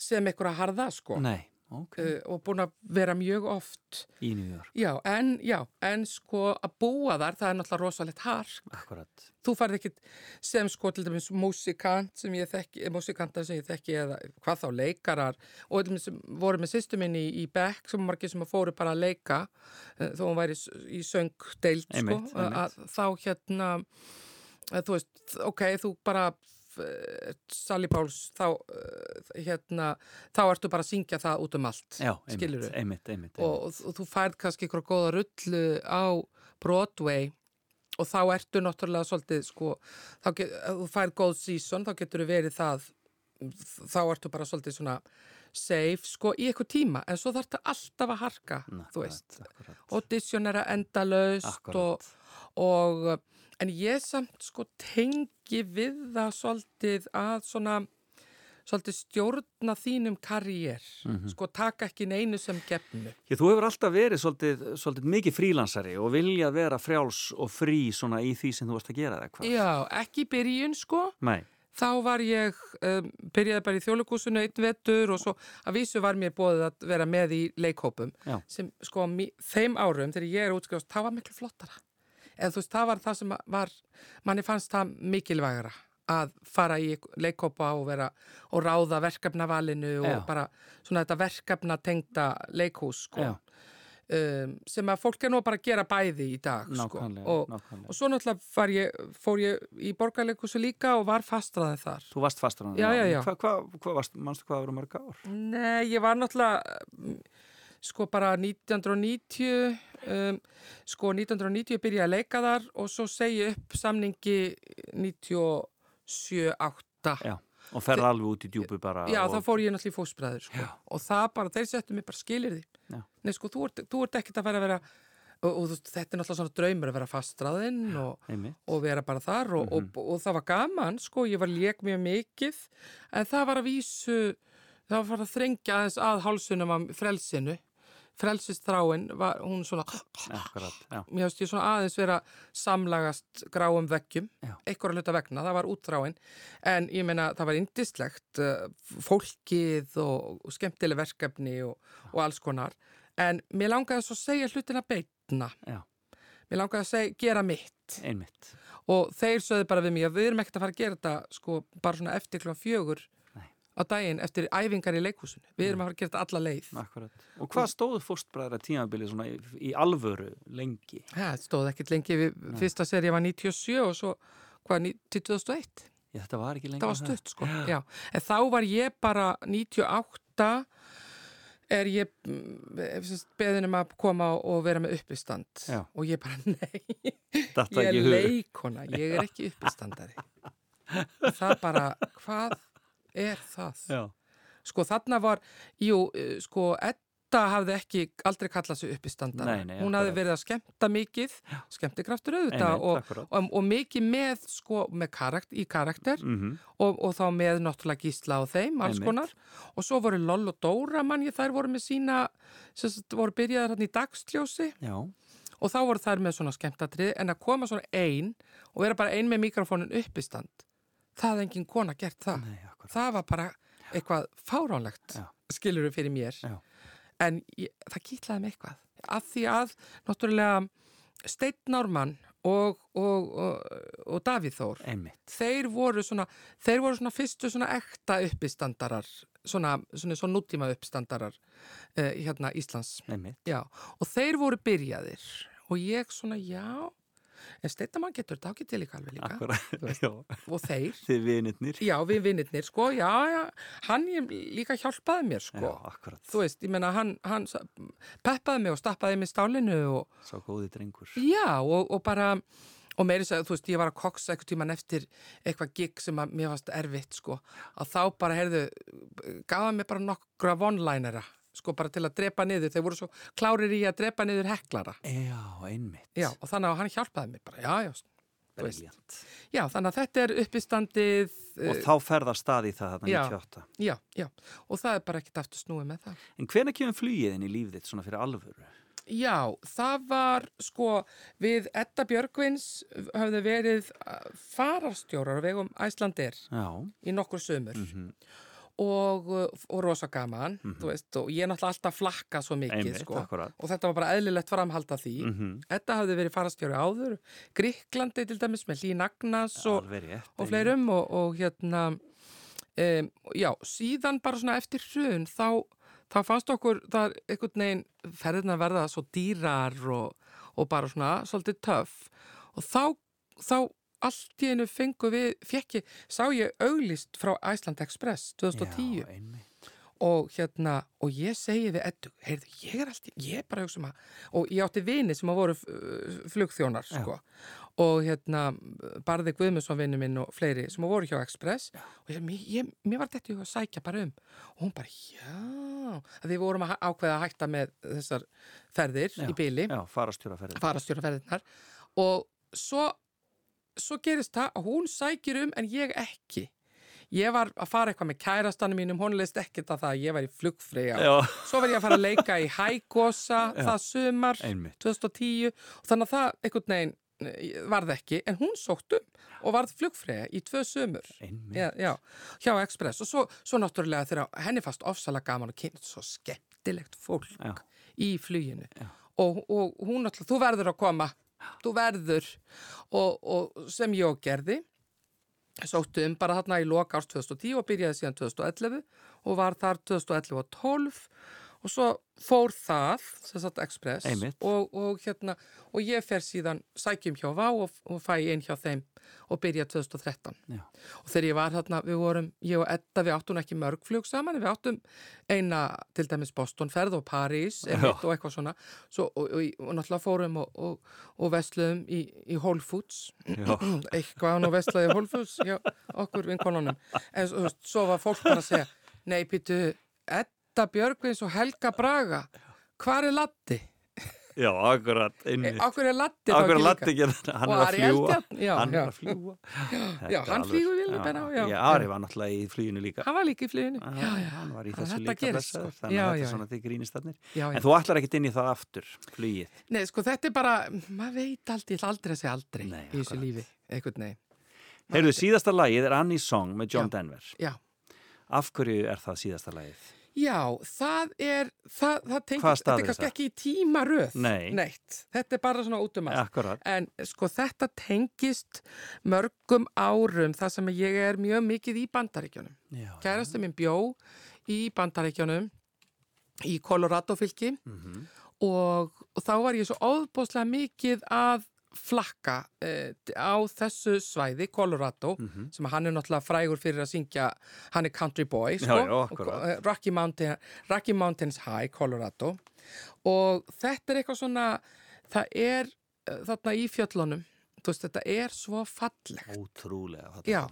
sem einhverja harða sko. Nei, ok. uh, og búin að vera mjög oft Í New York, já, en, já, en sko að búa þar, það er náttúrulega rosalegt hark akkurat. þú farið ekkit sem sko til dæmis músikant sem ég þekki, músikantar sem ég þekki eða hvað þá leikarar og til dæmis voru með sýstu minni í, í Beck sem margir sem fóru bara að leika eh, þó hún væri í söngdeild sko, Einmitt, einmitt. að þá hérna þú veist, ok, þú bara eh, Sally Páls þá eh, hérna, þá ertu bara að syngja það út um allt Já, einmitt, einmitt, einmitt. og, og, þú færð kannski ykkur góða rullu á Broadway og þá ertu náttúrulega svolítið sko, þá get, þú færð góð season þá getur þú verið það þá ertu bara svolítið svona safe sko í eitthvað tíma en svo þarf þetta alltaf að harka þú veist, Akkurat. auditionera endalaust Akkurat. og, og en ég samt sko tengi við það svolítið að svona svolítið stjórna þínum karriér Mhm. sko taka ekki neinu sem gefnu Já, þú hefur alltaf verið svolítið, svolítið mikið frílansari og viljað vera frjáls og frí svona í því sem þú varst að gera eða hvað? Já, ekki byrjun sko Nei, þá var ég, um, byrjaði bara í þjóðleikúsinu einn vetur og svo að vísu var mér bóðið að vera með í leikhópum Já. sem sko þeim árum þegar ég er útskrifast, það var miklu flottara eða þú veist, það var það sem var manni fannst það mikilvægara að fara í leikhópa og vera og ráða verkefnavalinu og Já. bara svona þetta verkefna tengda leikhús sko um, sem að fólk er nú bara að gera bæði í dag sko. nákvæmlega, og, nákvæmlega. og svo náttúrulega ég, fór ég í borgarleikhúsu líka og var fastraðið þar Þú varst fastur hann. Já, já, já. Hvað hva, hva varst, manstu hvað voru mörg ár? Nei, ég var náttúrulega sko bara 1990 um, sko 1990 byrjaði að leika þar og svo segi upp samningi 97-8 Já. Og ferði alveg út í djúpu bara. Já, og, þá fór ég náttúrulega í fósbræður sko. og það bara, þeir settu mig bara skilir því. Nei, sko, þú ert, þú ert ekkert að fara að vera og, og þetta er náttúrulega svona draumur að vera fastraðinn og, og vera bara þar og, og, og, það var gaman, sko, ég var lék mjög mikið, en það var að vísu, það var að þrengja aðeins að hálsunum af frelsinu, frelsistráin, var hún svona, Akkurat, mér finnst ég svona aðeins vera samlagast gráum veggjum, einhverja hluta vegna, það var útráin, en ég meina það var indislegt, uh, fólkið og, skemmtileg verkefni og, og alls konar, en mér langaði svo að segja hlutina beitna, Já, mér langaði að segja, gera mitt. Einmitt. og þeir sögðu bara við mig að við erum ekkert að fara að gera þetta sko bara svona eftir klokkan fjögur. Á daginn eftir æfingar í leikhúsinu. Við erum að fara að gera þetta alla leið. Akkurat. Og hvað stóðu fórstbræðra tímabilið svona í, í alvöru lengi? það stóð ekkert lengi. Við fyrsta seri var 97 og svo hvað, ní- til 2001 Já, þetta var ekki lengur það var stutt sko, já. En þá var ég bara 98 er ég beðin um að koma og vera með uppistand. Já. og ég bara, <laughs> nei, ég er leikona, ég er ekki uppistandari. Það bara, hvað er það? Já, Sko þarna var, jú, eh, sko Edda hafði ekki aldrei kallað sig uppistandara. Nei, nei, Hún hafði verið að skemmta mikið, skemmtikraftur auðvitað og, og, og mikið með, sko, með karakt, í karakter mhm, og, og þá með náttúrulega gísla á þeim, alls Einmitt. konar. Og svo voru Loll og Dóra mann ég, þær voru með sína, sem voru byrjaðar hann í dagsljósi já, og þá voru þær með svona skemmtatrið en að koma svona ein og vera bara ein með mikrofónin uppistand. Það hafði engin kona gert það. nei. Það var bara eitthvað fáránlegt, skilur fyrir mér. Já. En ég, það kýtlaði mig eitthvað. Af því að, náttúrulega, Steinn Norman og, og, og, og Davíð Þór, þeir voru svona, þeir voru svona fyrstu svona ekta uppistandarar, svona, svona, svona nútíma uppistandarar uh, hérna Íslands. og þeir voru byrjaðir og ég svona, já, en Steinamann getur þetta ágætt til líka alveg líka. Akkurat. Og þeir, Þið vinirnir. já, við vinnirnir, sko, já, já, hann líka hjálpaði mér, sko. Já. Þú veist, ég menna, hann, hann peppaði mig og stappaði mig stálinu og, Sá góði drengur. já, og, og bara, og meiri sagði, þú veist, ég var að koksa eitthvað tíman eftir eitthvað gig sem að mér varst erfitt, sko, að þá bara, heyrðu, gafa mér bara nokkra one-linera, sko, bara til að drepa niður, þeir voru svo klárir í að drepa niður heklara. Já, einmitt. Já, og þannig að hann hjálpaði mér bara, já, já. Briljant. já, þannig að þetta er uppistandið, Og eh, þá ferða stað í það þarna já. 98. já, já, og það er bara ekkert aftur snúið með það. En hvenær kemur flugið inn í líf þitt svona fyrir alvöru? Já, það var sko við Edda Björgvins höfðu verið uh, fararstjórar á vegum Æslandir Já. í nokkur sömur Mhm. Og, uh, og rosa gaman, þú veist, og ég er náttúrulega alltaf flakka svo mikið, Einmitt, sko. Og þetta var bara eðlilegt framhald af því. Mhm. Edda hafði verið fararstjóri áður, Gríklandi til dæmis með Lín Agnas og, og fleirum og, og hérna, um, já, síðan bara svona eftir hrun þá, þá fannst okkur það einhvern veginn ferðina verða svo dýrar og, og bara svona svolítið töff og þá, þá allt í einu fengu við, fekk ég, sá ég auglist frá Iceland Express 2010 Já, einmitt. og hérna, og ég segi við Eddu, heyrðu, ég er alltaf, ég er bara um að, og ég átti vini sem að voru uh, flugþjónar, sko, og hérna, Barði Guðmundsson vinnu minn og fleiri sem að voru hjá Express, og ég, ég, mér var þetta að sækja bara um, og hún bara, já, að við vorum að ákveða að hætta með þessar ferðir Já, í byli, Já, farastjóraferðin. farastjóraferðirnar, og svo, svo gerist það að hún sækir um en ég ekki. Ég var að fara eitthvað með kærastanum mínum, hún leist ekkert að það, ég var í flugfreyja. Já. Svo var ég að fara að leika í Hægosa <laughs> það sumar Einmitt. 2010 og þannig að það einhvern veginn eh, varð ekki, en hún sótt um og varð flugfreyja í tvö sumur. Já, já, hjá Express og svo, svo náttúrulega þegar henni fast ofsalega gaman og kynnt svo skemmtilegt fólk Já. í fluginu og, og hún náttúrulega, þú verður að koma þú verður. Og, og sem ég og gerði sóttu um bara þarna í loka árs 2010 og byrjaði síðan 2011 og var þar 2011 og 12 og svo fór það sem sagt Express og, og hérna og ég fer síðan sækjum hjá Vá og, og fæ inn hjá þeim og byrja 2013 Já. og þegar ég var þarna, við vorum ég og Edda, við áttum ekki mörg flug saman við áttum eina til dæmis Bostonferð og París einmitt, og eitthvað svona. Svo, og, og, og náttúrulega fórum og, og, og vesluðum í, í Whole Foods. Já. <clears throat> eitthvað nú veslaði í Whole Foods hjá okkur vinkonunum. En svo var fólk bara að segja nei, býtu, Edda Björgvins og Helga Braga hvar er Latti? Já, akkurat. Einmitt. Okkur er Latti þá Akkur ekki líka? ekki, hann er að fljúa. Hann er að fljúa. Já, hann flýgur bara, já. Já, Ari var náttúrulega í fluginu líka. Hann var líka í já. Hann var í þessu líka blessaður, sko. þannig að þetta er svona. Já, já. En þú ætlar ekkit inn í það aftur, flugið. Nei, sko, þetta er bara, maður veit aldrei, aldrei að segja aldrei Nei, í þessu lífi, einhvern veginn. Heyrðu, síðasta lagið er Annie's Song með John. Denver. Já, Af hverju er það síðasta lagið? Já, það er, það, það Hvaða þetta er kannski ekki í tímaröð, Nei. neitt. Þetta er bara svona út um allt. Akkurat. En sko þetta tengist mörgum árum þar sem ég er mjög mikið í bandaríkjunum. Já. Kærasti minn bjó í bandaríkjunum í Colorado fylki Mhm. og, og þá var ég svo óðbóðslega mikið að flakka uh, á þessu svæði, Colorado, sem hann er náttúrulega frægur fyrir að syngja, hann er country boy, sko, Já, já, eh, Rocky, Mountain, Rocky Mountains High, Colorado og þetta er eitthvað svona, það er uh, þarna í fjöllunum, veist, þetta er svo fallegt. Ótrúlega. þarna.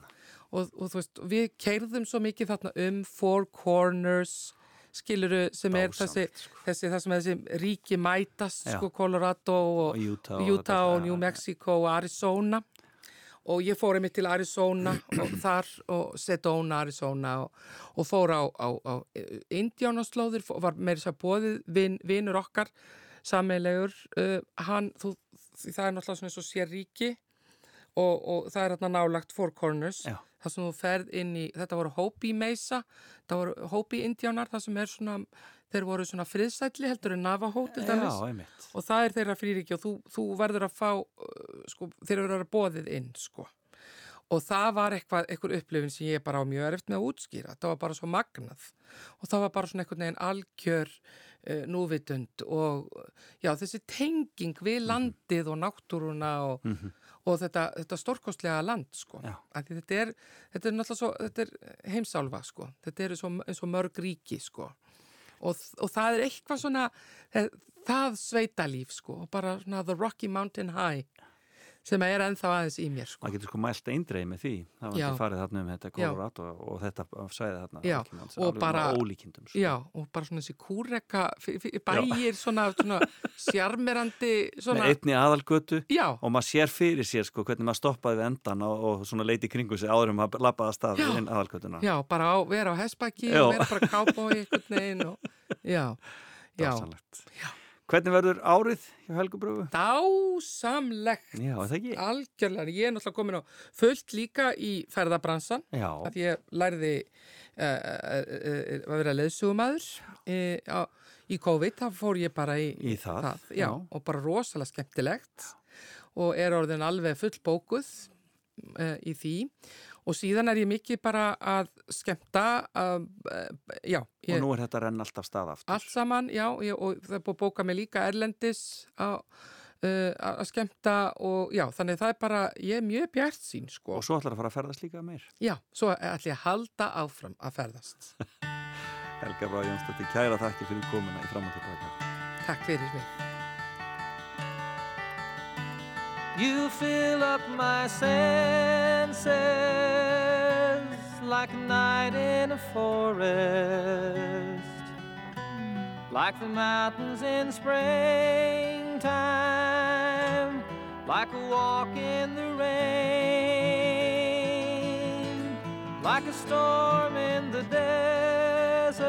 og, og þú veist, við keirðum svo mikið þarna um Four Corners, skiluru, sem er Dásamlegt, þessi, þessi, það sem er þessi ríki mætast, sko, Colorado og, Og Utah og Utah og já, New. Mexico og Arizona. Og ég fór einmitt til Arizona og <clears throat> þar og Sedona, Arizona og, og fór á, á, á Indiánaslóðir, var meira þess að bóðið vin, vinur okkar, sameilegur, uh, hann, þú, það er náttúrulega svona eins og sér ríki og, og það er hérna nálagt Four Corners, Já. Það sem þú ferð inn í, þetta voru Hopi Mesa, það voru Hopi Indiánar, það sem er svona, þeir voru svona friðsætli heldur en Navajo til dæmis Já, einmitt. og það er þeirra fríríki og þú, þú verður að fá uh, sko, þeir verður að bóðið inn sko. og það var eitthvað, eitthvað upplifin sem ég bara á mjög erfitt með að útskýra það var bara svo magnað og það var bara svona einhvern veginn algjör uh, núvitund og já, þessi tenging Mhm. við landið og náttúruna og, og þetta, þetta stórkostlega land sko. Þetta er, þetta er náttúrulega svo, þetta er heimsálfa sko. þetta er svo, eins og mörg ríki sko og, og það er eitthvað svona það, það sveitalíf sko og bara svona the Rocky Mountain High sem er ennþá aðeins í mér sko Það getur sko mælt eindreið með því. Það var Já. ekki farið þarna um þetta Colorado og þetta svæði þarna. Mountains, og bara-. Sko. Já, og bara svona þessi f- bæir svona, svona sjarmerandi svona, Með einni aðalgötu já, og maður sér fyrir sér sko hvernig maður stoppaði við endan og, og svona leiti kringu sig áður um að labbaði að stað inn aðalgötuna. já, bara á, vera á og vera bara kábói og, já, <laughs> já. Hvernig verður árið hjá Helgu Bröfu? dásamlegt Já, það ekki? algjörlega, ég er náttúrulega komin á fullt líka í ferðabransan Já, að ég lærði uh, uh, uh, að vera leðsugumæður í COVID, þá fór ég bara í, Í það, já, já. og bara rosalega skemmtilegt og er orðin alveg full bókuð í því og síðan er ég mikið bara að skemmta uh, uh, já, og ég, nú er þetta renn alltaf stað aftur. allt saman, já, ég, og það er búið að bóka mig líka erlendis á uh, að skemmta og já, þannig það er bara, ég er mjög bjart sín sko. Og svo ætlar að fara að ferðast líka meir. Já, svo ætlum ég að halda áfram að ferðast. <laughs> Helga Brá Jónsdóttir, kæra þakki fyrir komuna í fram og tilbaka. Takk fyrir mig. You fill up my senses like a night in a forest, like the mountains in springtime, like a walk in the rain, like a storm in the desert,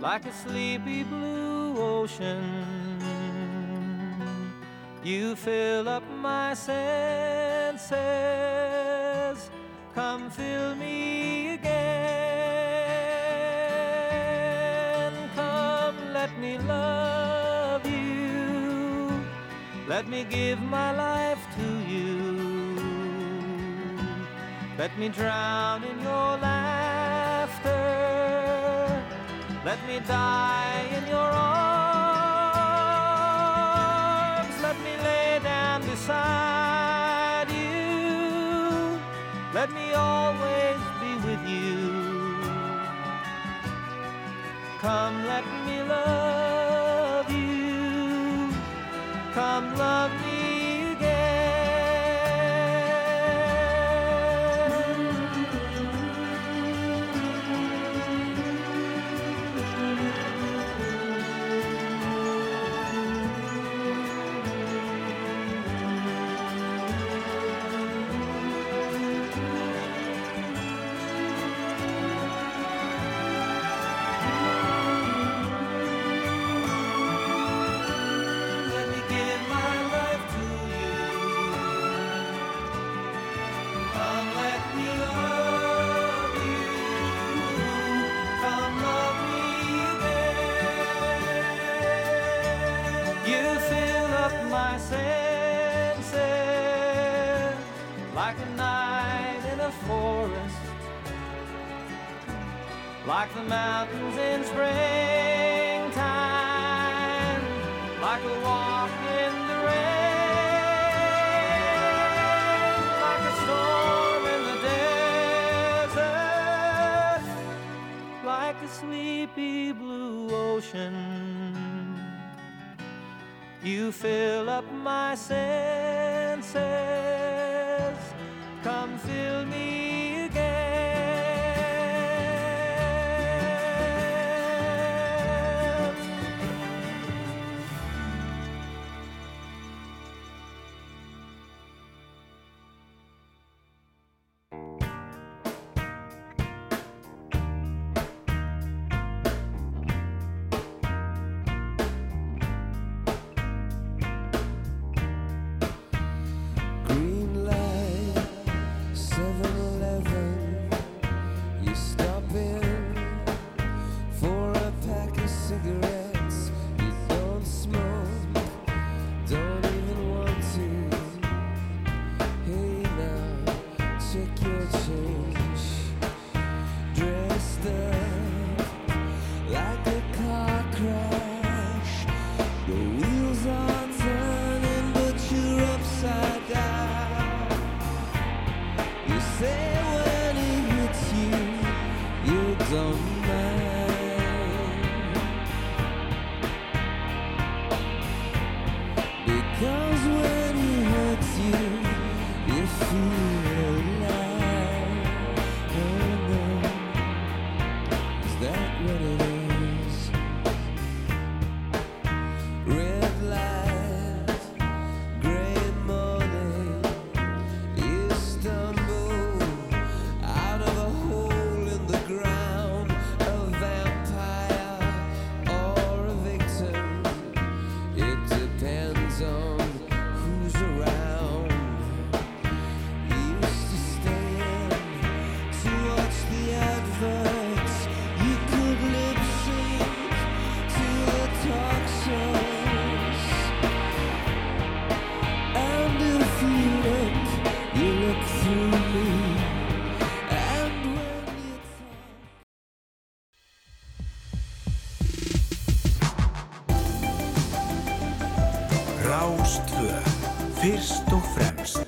like a sleepy blue ocean. You fill up my senses. Come fill me again. Come, let me love you. Let me give my life to you. Let me drown in your laughter. Let me die in your arms. Beside you. Let me always be with you. Come, let me love you. Come, love me the sleepy blue ocean. You fill up my senses. Rástvö, fyrst og fremst.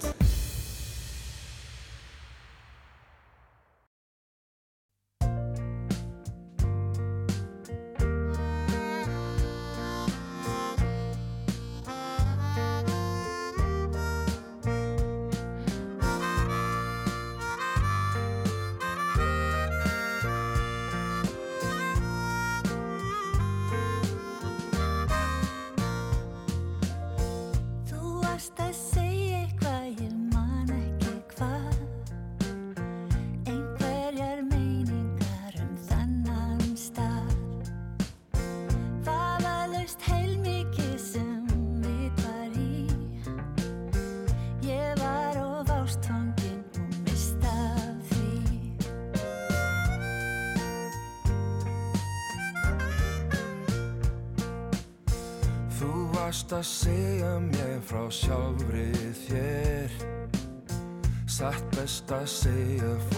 just I say a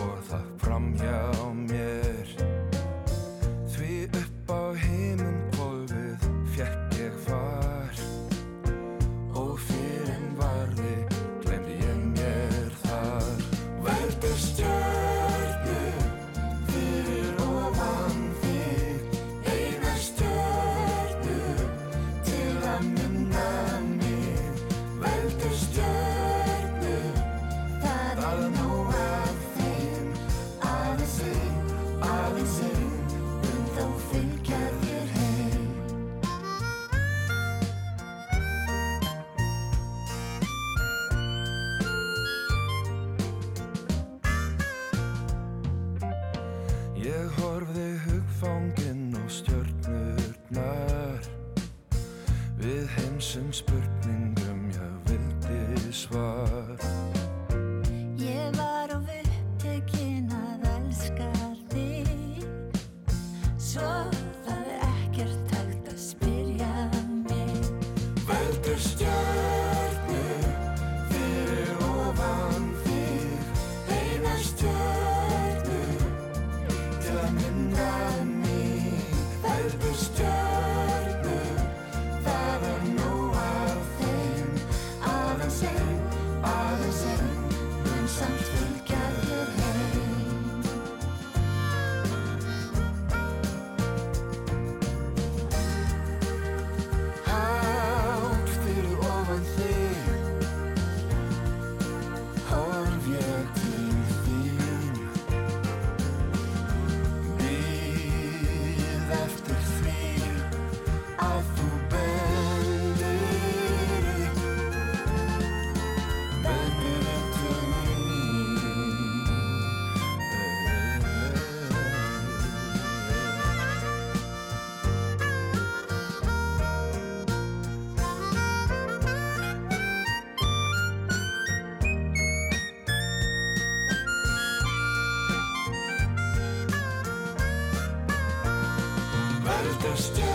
just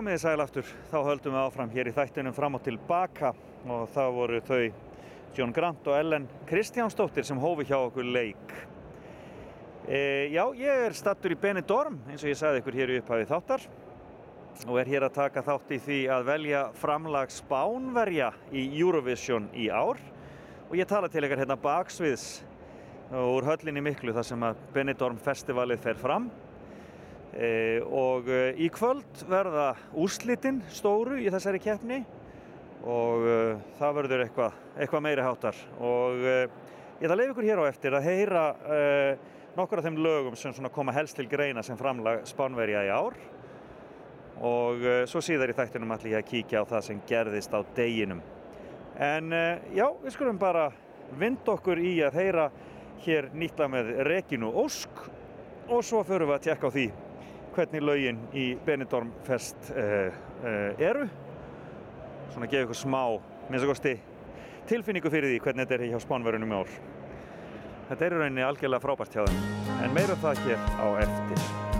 Komið þið sæl aftur, þá höldum við áfram hér í þættinum fram og tilbaka og það voru þau John Grant og Ellen Kristjánsdóttir sem hófi hjá okkur leik. E, já, ég er stattur í Benidorm eins og ég sagði ykkur hér í upphafi þáttar og er hér að taka þátt í því að velja framlag Spánverja í Eurovision í ár. Og ég tala til ykkar hérna baksviðs úr höllinni miklu þar sem að Benidorm festivalið fer fram og e, í kvöld verða úrslitin stóru í þessari keppni og e, það verður eitthvað eitthva meiri háttar. Og ég ætla að leiða ykkur hér á eftir að heyra nokkur af þeim lögum sem koma helst til greina sem framlag Spánverja í ár. Og svo síðar í þættinum ætla ég að kíkja á það sem gerðist á deginum. En já, við skulum bara vind okkur í að heyra hér nýtla með Regínu Ósk og svo förum við að tjekka á því hvernig lögin í Benidorm Fest uh, uh, eru. Svona að gefa ykkur smá minnst að kosti tilfinningu fyrir því hvernig þetta er hjá spánverunum í ár. Þetta er í rauninni algjörlega frábært hjá þeim en meira um það hér á eftir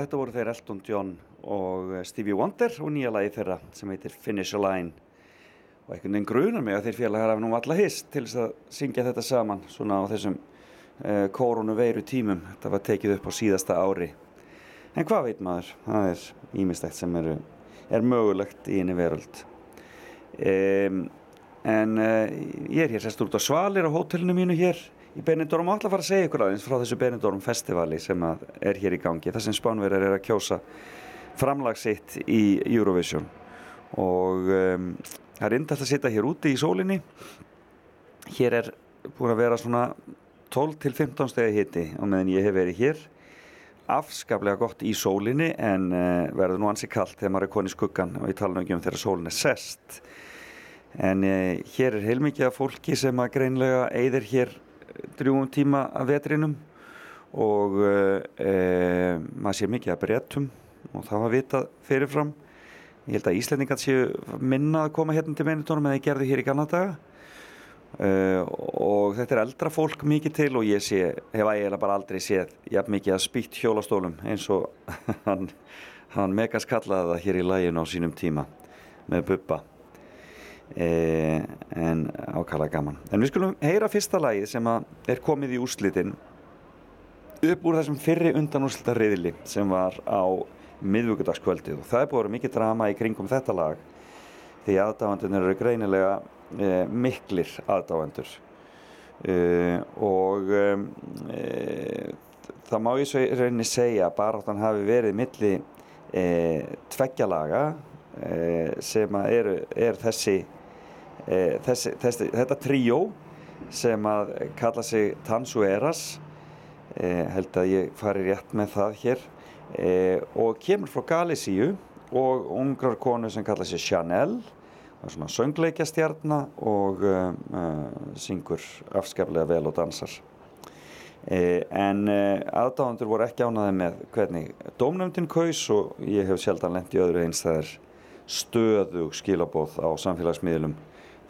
Þetta voru þeir Elton John og eh, Stevie Wonder og nýja lagi þeirra sem heitir Finish a Line. Og einhvern veginn grunar mig að þeir félagar hafa nú alla hist til þess að syngja þetta saman svona á þessum uh, koronu veiru tímum. Þetta var tekið upp á síðasta ári. En hvað veit maður? Það er ímistækt sem eru, er mögulegt í henni veröld. Um, en uh, ég er hér sérst út á Svalir á hótelinu mínu hér í Benidorm og ætla að fara að segja ykkur aðeins frá þessu Benidorm festivali sem er hér í gangi þar sem Spánverjar er að kjósa framlag sitt í Eurovision. Og um, það er indast að sitja hér úti í sólinni. Hér er búin að vera svona 12 til 15 stegi hitti á meðan ég hef verið hér. Afskaplega gott í sólinni en uh, verður nú ansi kallt þegar maður er koni skuggan og ég tala nú ekki um þegar sólin er sest. En uh, hér er heilmikið af fólki sem að greinlega eigðir hér drjúum tíma af vetrinum og uh, maður sé mikið að breytum og það var vitað fyrirfram. Ég held að Íslendingar séu minna að koma hérna til meinitónum en þeir gerðu hér í gamla daga. Uh, og þetta er eldra fólk mikið til og ég sé, hef ægilega bara aldrei séð jafn mikið að spýtt hjólastólum eins og <laughs> hann, hann megas kallaði það hér í læginu á sínum tíma með buppa eh, en ákala gaman. En við skulum heyra fyrsta lagið sem er komið í úrslitin upp úr þessum fyrri undanúrslita riðli sem var á miðvíkudagskvöldið og það er búið að vera mikið drama í kringum þetta lag því aðdáðandunir eru greinilega eh, miklir aðdáðandur eh, og eh, það má ég svo rauninni segja að baráttan hafi verið milli eh, tveggjalaga eh, sem eru, er þessi, eh, þessi, þessi þetta tríó sem að kalla sig Tansueras eh, held að ég fari rétt með það hér eh, og kemur frá Galísíu og ungrar konu sem kalla sig Chanel og svona söngleikjastjarna og syngur afskaplega vel og dansar. En aðdáðandur voru ekki ánaði með hvernig dómnefndin kaus og ég hef sjaldan lent í öðru eins það er stöðug skilabóð á samfélagsmiðlum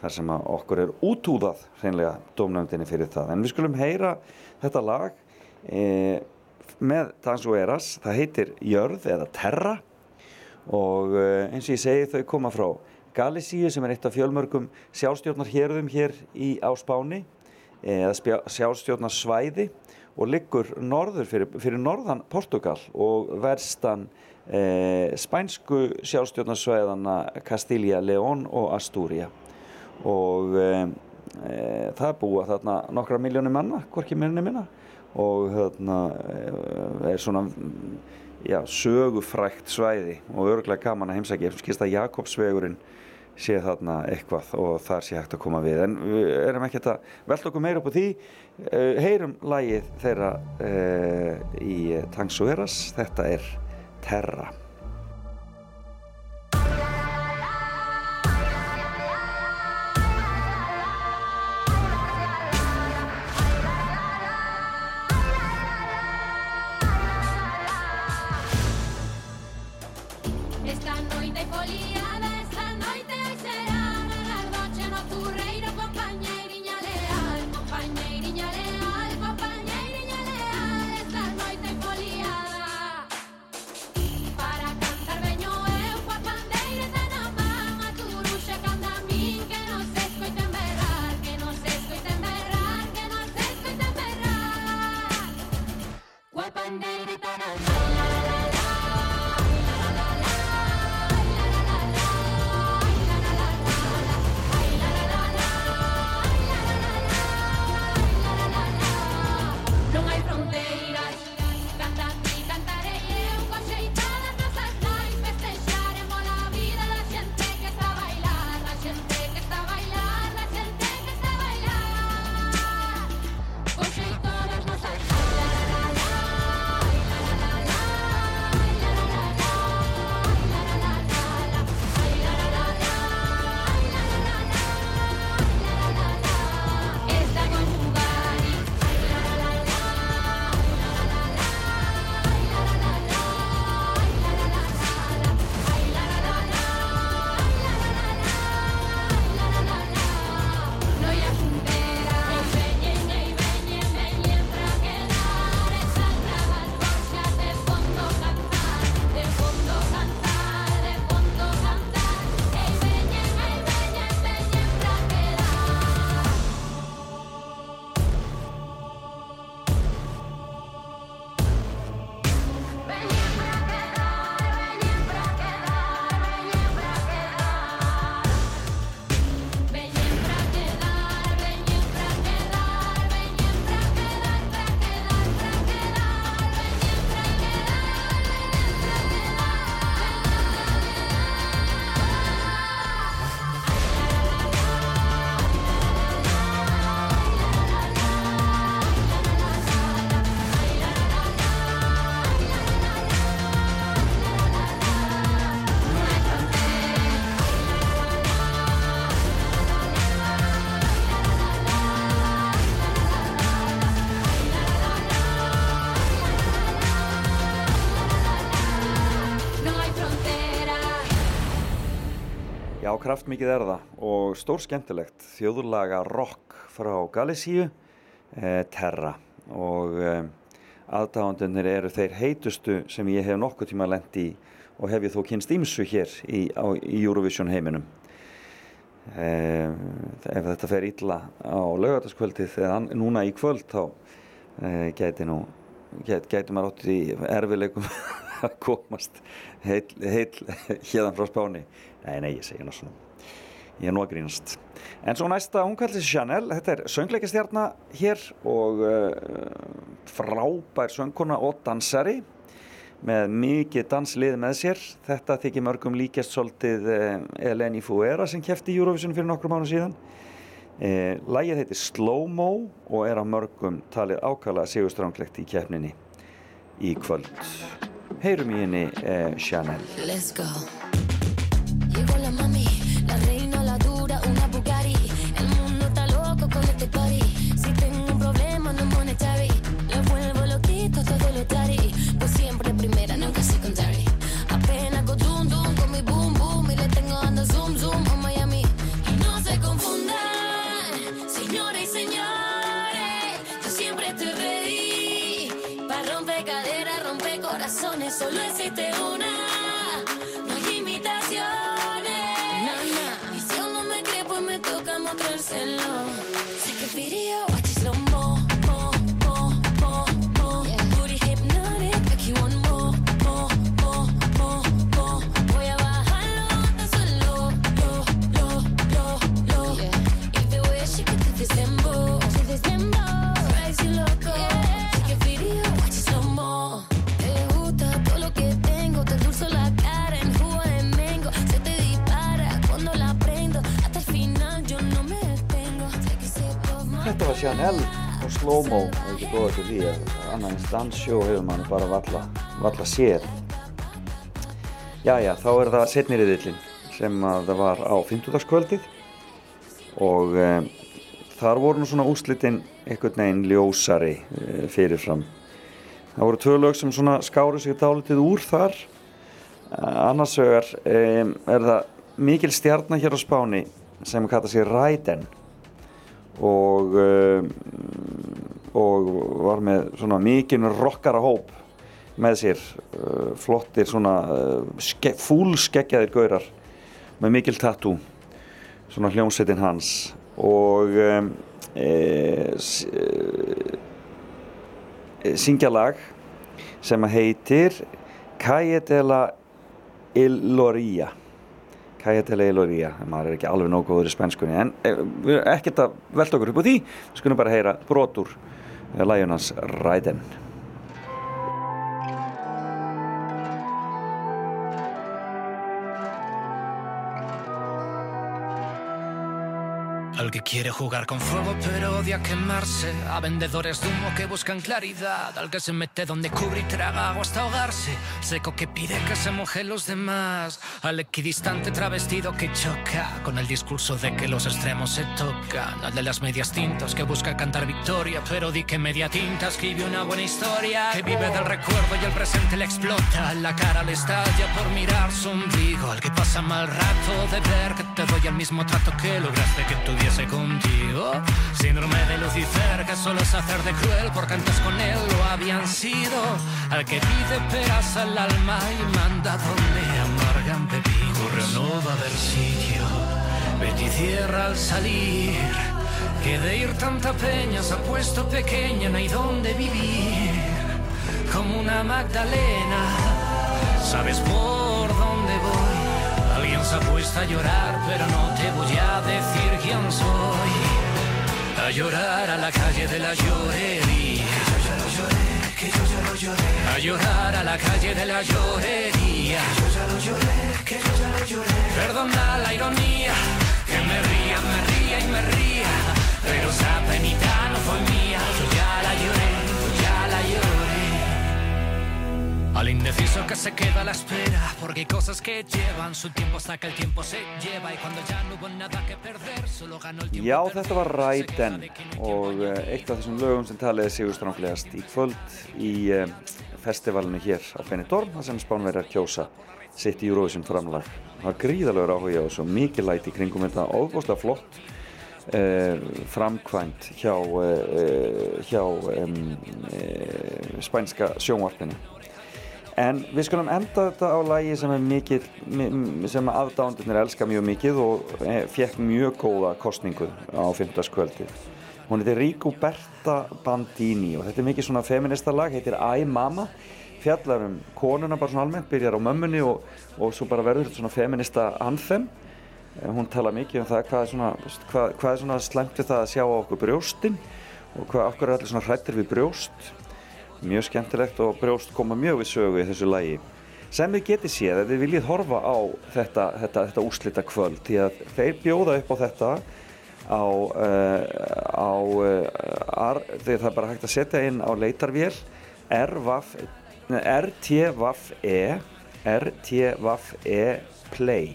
þar sem okkur er útúðað hreinlega dómnefndinni fyrir það. En við skulum heyra þetta lag eh, með Tansu Eras það heitir Jörð eða Terra. Og eh, eins og ég segi þau koma frá Galísíu sem er eitt af fjölmörgum sjálfstjórnar hérðum hér í, á Spáni eh, eða sjálfstjórnar svæði og liggur norður fyrir, fyrir norðan Portugal og verstan eh, spænsku sjálfstjórnarsvæðana Castilla, León og Astúria og eh, eh, það búa þarna nokkra miljónir manna, hvorki minni minna. Og þarna eh, er svona já, sögufrækt svæði og örgulega gaman að heimsækja. Sem skilst að Jakobsvegurinn sé þarna eitthvað og þar sé hægt að koma við. En við erum ekkert að velta okkur meira upp á því. Heyrum lagið þeirra uh, í Tangsueras þetta er Terra kraftmikið er það og stór skemmtilegt. Þjóðlaga rock frá Galísíu, eh, Terra. Og eh, aðdáðandunir eru þeir heitustu sem ég hef nokkuð tíma lent í og hef ég þó kynst ímsu hér í, á, í Eurovision heiminum. Eh, ef þetta fer illa á laugardagskvöldið eða núna í kvöld þá eh, gæti nú gæti, gæti maður átt í erfileikum <laughs> að komast heil, heil <laughs> hérðan frá Spáni nei, nei, ég segi nú svona. Ég er nú að grínast. En svo næsta, hún kallir sig Chanel. Þetta er söngleikastjarna hér og uh, frábær söngkona og dansari með mikið danslið með sér. Þetta þykir mörgum líkjast svolítið uh, Eleni Fuera sem kefti í Eurovision fyrir nokkrum mánu síðan. Uh, Lægið heitir Slow Mo og er á mörgum talið ákala sigurstranglegt í keppninni í kvöld. Heyrum í henni Chanel. Let's go. Þetta var Chanel og Slow-Mo og ekki góða til því að annan eins danssjó hefur mann bara valla, valla séð. Jæja, þá er það setni riðillin sem að það var á 50. og e, þar voru nú svona úrslitin einhvern veginn ljósari e, fyrirfram. Það voru tvö lög sem svona skáru sig dálítið úr þar. Eh, Annars vegar e, er það mikil stjarnar hér á Spáni sem kalla sig Raiden og, um, og var með svona mikinn rockara hóp með sér uh, flottir svona uh, ske, fúlskeggjaðir gaurar með mikil tattoo svona hljómsveitin hans. Og um, e, e, syngja lag sem heitir Calle de la Iloria De la Iloria maður er ekki alveg nógu góður í spenskunni en eh, ekkert að velta okkur upp á því. Við skulum bara heyra brotur Lionans Ræden que quiere jugar con fuego pero odia quemarse. A vendedores de humo que buscan claridad Al que se mete donde cubre y traga agua hasta ahogarse. Seco que pide que se mojen los demás. Al equidistante travestido que choca Con el discurso de que los extremos se tocan. Al de las medias tintas que busca cantar victoria Pero di que media tinta escribe una buena historia. Que vive del recuerdo y el presente le explota. La cara le estalla por mirar su ombligo. Al que pasa mal rato de ver que te doy el mismo trato que lograste que tuviese contigo. Síndrome de Lucifer que solo es hacer de cruel Porque antes con él lo habían sido. Al que pide peras al alma y manda donde amargan pepino Correo no va a haber sitio. Betty cierra al salir Que de ir tanta peña se ha puesto pequeña No hay donde vivir. Como una Magdalena Sabes por dónde se a llorar, pero no te voy a decir quién soy. A llorar a la calle de la llorería. Que yo ya lo lloré, que yo ya lo lloré. A llorar a la calle de la llorería. Que yo ya lo lloré, que yo ya lo lloré. Perdona la ironía, que me ría, me ría y me ría. Pero esa penita no fue mía. Yo Al indeciso que se queda a la espera, porque hay cosas que llevan su tiempo hasta que el tiempo se lleva y cuando ya no hubo nada que perder, solo ganó el tiempo. Já, þetta var Ræden og eh, eitt af þessum lögum sem talaði sigurstranglegast í kvöld í eh, festivalinu hér á Benidorm þar sem Spánverjar kjósa sitt Eurovision framlag. Það var gríðalegur áhuga og svo mikið læti í kringum þetta óbúslega flott eh, framkvæmt hjá, eh, hjá um, eh, spænska sjónvarpinu En við skulum enda þetta á lagi sem er mikil, mi- sem aðdándunir elska mjög mikið og eh, fekk mjög góða kostningu á 50. kvöldið. Hún heitir Rigoberta Bandini og þetta er mikið svona feminista lag, heitir I Mama, fjallar um konuna bara svona almennt, byrjar á mömmunni og, og svo bara verður þetta svona feminista anthem. Eh, Hún tala mikið um það hvað er svona, hvað, hvað er svona slæmt við það að sjá á okkur brjóstin og hvað okkur er allir svona hrættir við brjóst mjög skemmtilegt og brjóst koma mjög við sögu í þessu lægi sem þið getið séð ef þið viljið horfa á þetta, þetta, þetta úrslita kvöld því að þeir bjóða upp á þetta á, uh, á uh, ar, þegar það er bara hægt að setja inn á leitarvél RTVAFE RTVAFE Play.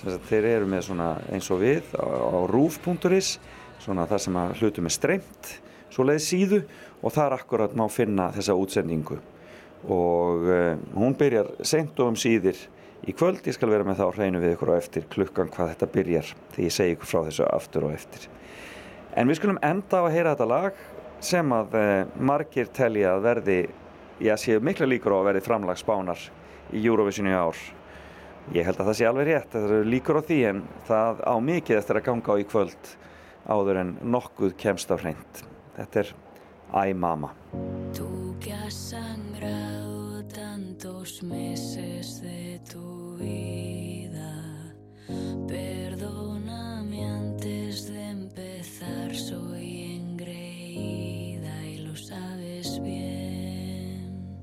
Þeir eru með svona eins og við á, á roof.is svona það sem að hlutum er streymt svoleiði síðu og þar akkurat má finna þessa útsendingu. Og uh, hún byrjar seint og um síðir. Í kvöld, ég skal vera með það á hreinu við ykkur á eftir klukkan hvað þetta byrjar því ég segi ykkur frá þessu aftur og eftir. En við skulum enda á að heyra þetta lag sem að uh, margir telja að verði já, séu mikla líkur á að verði framlagsbánar í Eurovision í ár. Ég held að það sé alveg rétt það eru líkur á því en það á mikið eftir að ganga á í kvöld áður en nokkuð kemst á hreint. Þetta er Æ Mama Tú que has sangrado tantos meses de tu vida, perdóname antes de empezar, soy engreída y lo sabes bien.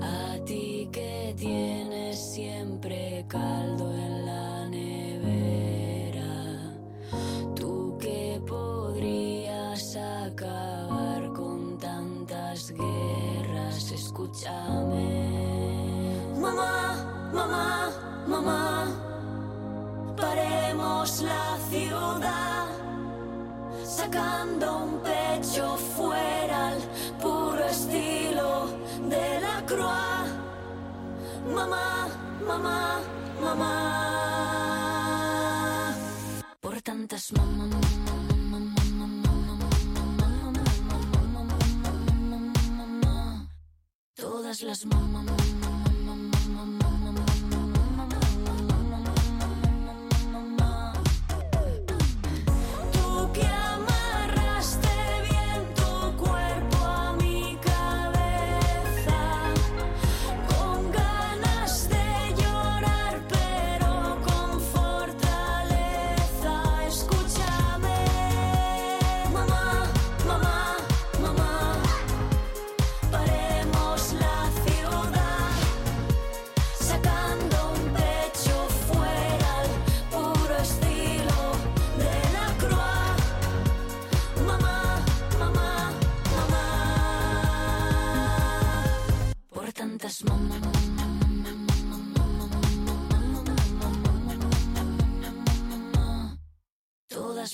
A ti que tienes siempre caldo mamá, mamá, paremos la ciudad, sacando un pecho fuera al puro estilo de la croix. Mamá, mamá, mamá, por tantas mamá, todas las mamá, Tú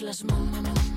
las manos.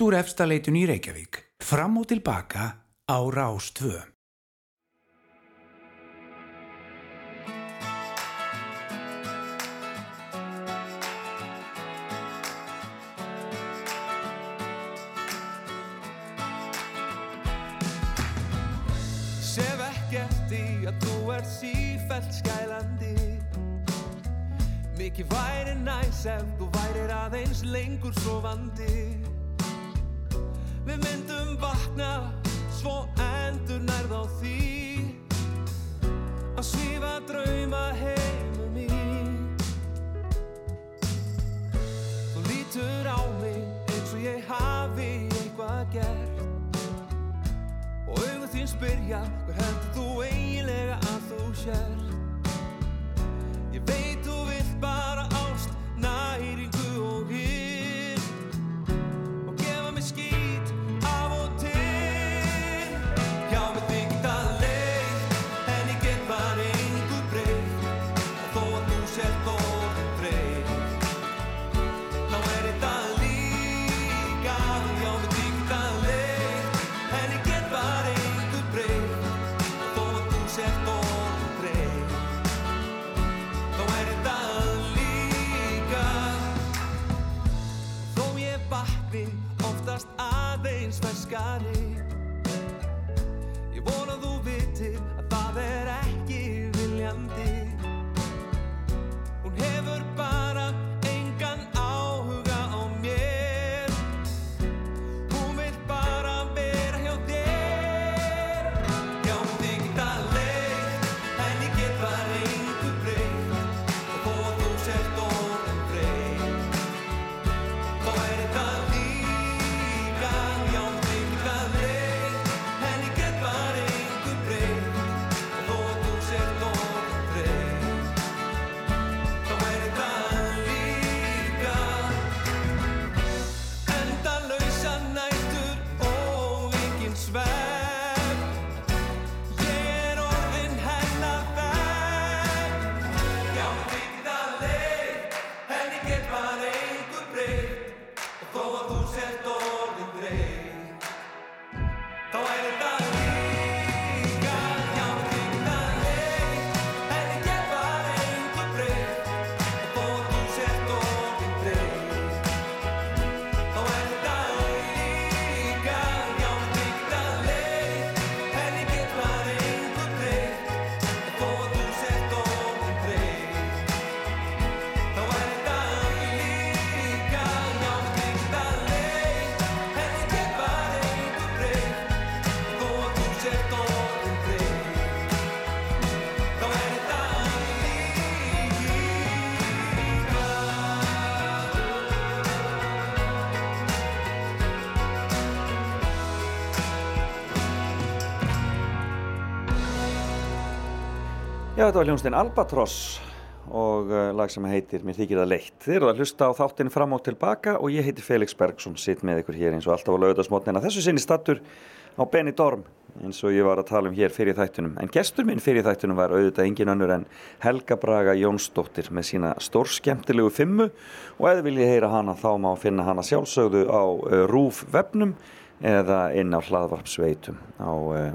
Beint úr efstaleitun í Reykjavík. Fram og tilbaka á Rás 2. Sef ekkert í að þú er sífælt Ekki væri næs ef þú værir aðeins lengur svo vandi vakna svo endur nærð á því. Að svífa drauma heimum í Þú lítur á mig eins og ég hafi eitthvað gert. Og augu þín spyrja hver heldur þú eiginlega að þú sért þetta var hljónstinn Albatross og uh, lag sem heitir Mér þykir það leitt. Þið eru að hlusta á þáttinn fram og tilbaka og ég heiti Felix Bergsson, sitt með ykkur hér eins og alltaf á laugadasmotnina. Þessu sinni stattur á Benidorm eins og ég var að tala um hér fyrir þættunum. En gestur minn fyrir þættunum var auðvitað engin önnur en Helga Braga Jónsdóttir með sína stórskemmtilegu fimmu og eða vil ég heyra hana þá má finna hana sjálfsögðu á uh, RÚF vefnum eða inn á hlaðvarpsveitum á, uh,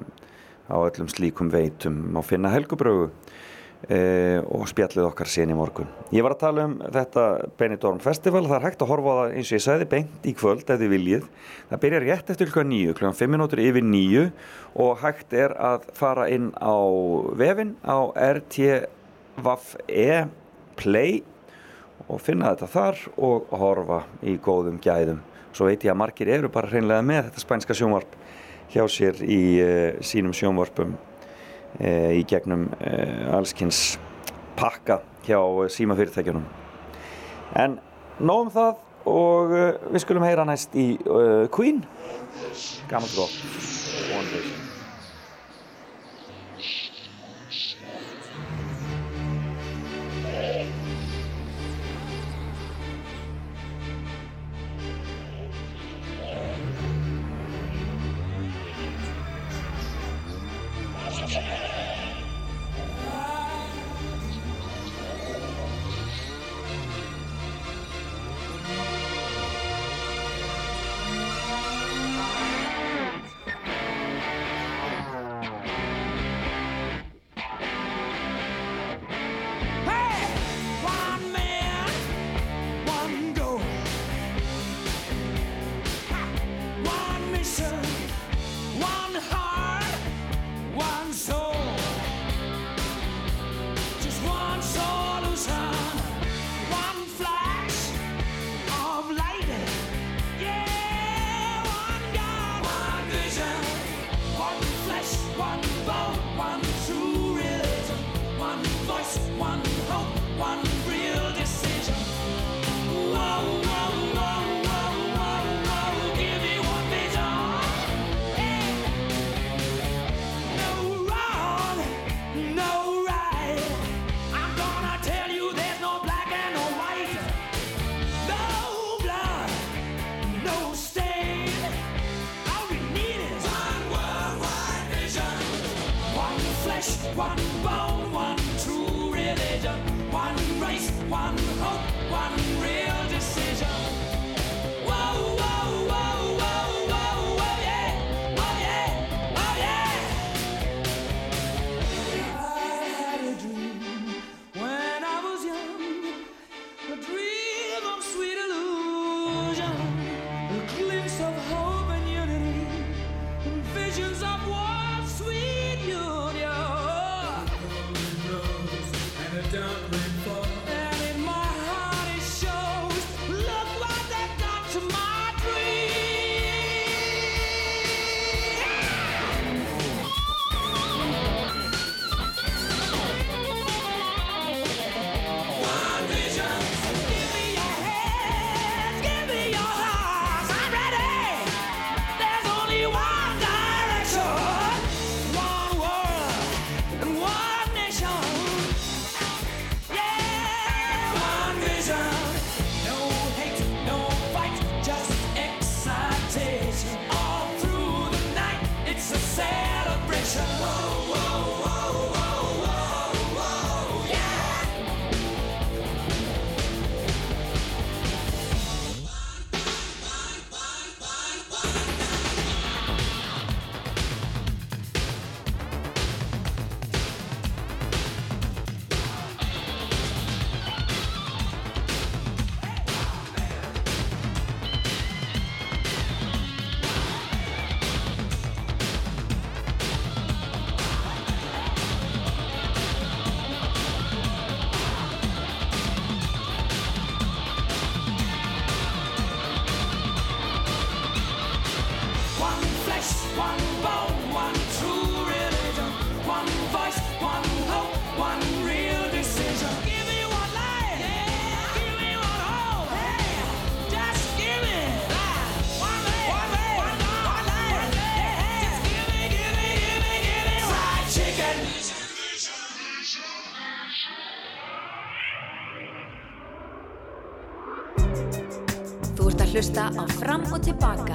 á öllum slíkum veitum má finna Helgu Brögu Uh, og spjallið okkar síðan í morgun. Ég var að tala um þetta Benidorm Festival, það er hægt að horfa á það eins og ég sagði beint í kvöld ef þið viljið. Það byrjar rétt eftir klukkan nýju, klukkan 5 minútur yfir nýju og hægt er að fara inn á vefin á RTVE Play og finna þetta þar og horfa í góðum gæðum. Svo veit ég að margir eru bara hreinlega með þetta spænska sjónvarp hjá sér í uh, sínum sjónvarpum í gegnum e, allskins pakka hjá símafyrirtækjunum. En nóg um það og e, við skulum heyra næst í e, Queen. Gaman gott. One Vision. Fram og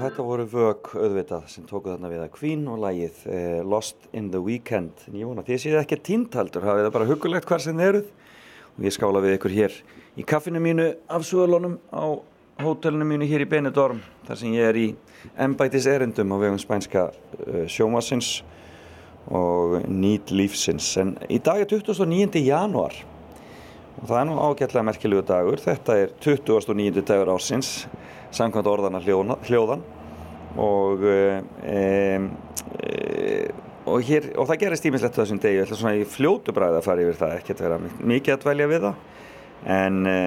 þetta voru vög auðvitað sem tóku þarna við að Queen og lagið eh, Lost in the Weekend. En ég vona að þið séð ekki tíntaldur, hafið það bara hugulegt hvar sem þið eruð. Og ég skála við ykkur hér í kaffinu mínu af Suðalónum á hótelinu mínu hér í Benidorm. Þar sem ég er í embætis erindum á vegum spænska uh, sjómasins og nýt lífsins. En í dag er 29. januar og það er nú ágætlega merkilegu dagur. Þetta er 29. dagur ársins samkvæmt orðana hljóna, hljóðan. Og, e, e, og, hér, og það gerist ímislegt þessum degi, ég ætla svona í fljótu bræði að fara yfir það, ekkert vera mikið að dvelja við það. En e,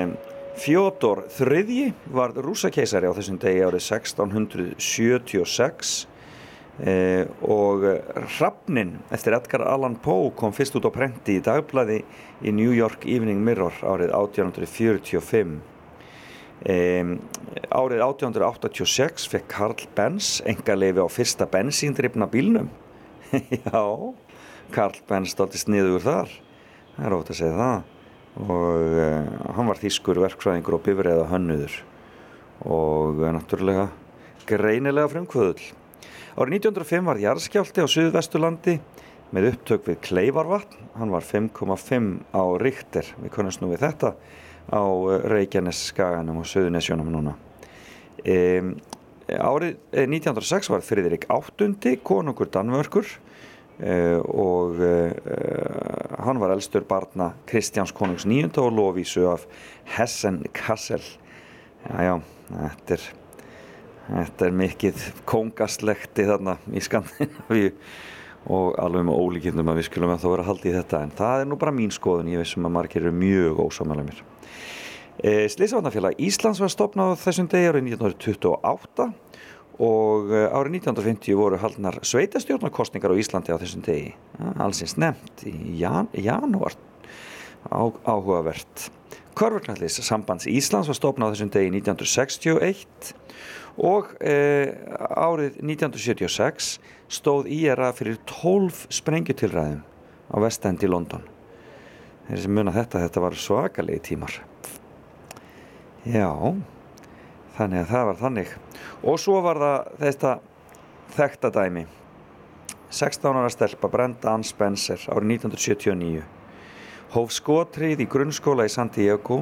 Fjódor III var rúsakeisari á þessum degi árið 1676 e, og Hrafnin eftir Edgar Allan Poe kom fyrst út á prenti í dagblæði í New York Evening Mirror árið 1845 Um, árið 1886 fekk Karl Benz enga leifi á fyrsta bensíndrifna bílnum. <laughs> Já Karl Benz stolti sniður þar. Það er ótt að segja það. Og uh, hann var þýskur verkfræðingur og bifræða hönnuður. Og uh, náttúrulega greinilega frumkvöðul árið 1905 var jarðskjálti á Suðvesturlandi með upptök við Kleifarvatn. Hann var 5,5 á Richter. Við kunnast nú við þetta á Reykjanes skaganum og Suðunesjónum núna. E, árið 1906 var Friðrik VIII konungur Danmörkur e, og e, hann var elstur barna Kristjáns konungs nýjunda og lofísu af Hessen Kassel. Jájá, þetta er, þetta er mikið kongaslekti þarna í Skandinavíu og alveg með ólíkindum að við skulum að þá vera halda í þetta en það er nú bara mín skoðun, ég veist sem að margir eru mjög ósámælega mér. E, Sliðsavannafélag Íslands var stopnað þessum degi árið 1928 og árið 1950 voru haldnar sveitastjórnarkostningar á Íslandi á þessum degi. Allsins nefnt í jan, janúar á, áhugavert. Körfurnallis sambands Íslands var stopnað þessum degi 1961 og e, árið 1976 stóð IRA fyrir 12 sprengjutilræðum á vestendi London. Þeir sem muna þetta, þetta var svakalegi tímar. Já, þannig að það var þannig. Og svo var það þetta þekta dæmi. 16 ára stelpa Brenda Ann Spencer árið 1979. Hóf skotrið í grunnskóla í San Diego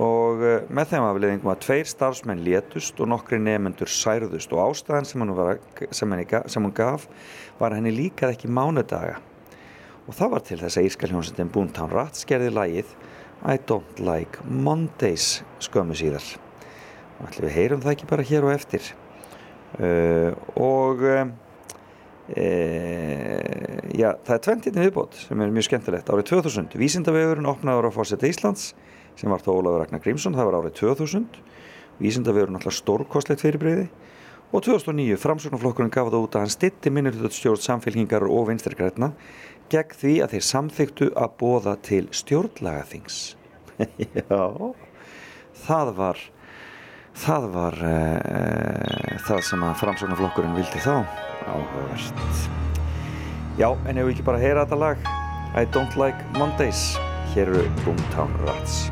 og eh, með þeim afleðingum að tveir starfsmenn létust og nokkri nefnendur særðust og ástæðan sem, var, sem, henni, sem hún gaf var henni líkað ekki mánudaga. Og það var til þess að írska hljómsendin Boomtown Rats gerði lagið I don't like Mondays skömmu síðar. Og ætlum við heyrum það ekki bara hér og eftir. Uh, og uh, já, það er tventinni viðbót sem er mjög skemmtilegt. Árið 2000, Vísindavegurinn opnaður á Fórseta Íslands sem var þá Ólafur Ragnar Grímsson það var árið 2000 Vísindavegurinn alltaf stórkostlegt fyrirbreyði og 2009 framsóknarflokkurinn gaf það út að hann stitti minnulutstjórn samfélkingar og vinstirgrætna gegn því að þeir samþyktu að bóða til stjórnlagaþings. <laughs> Já, það var, það var uh, það sem að framsóknarflokkurinn vildi þá. Áhugavert. Já, en ef við ekki bara heyra þetta lag, I don't like Mondays, hér eru Boomtown Rats.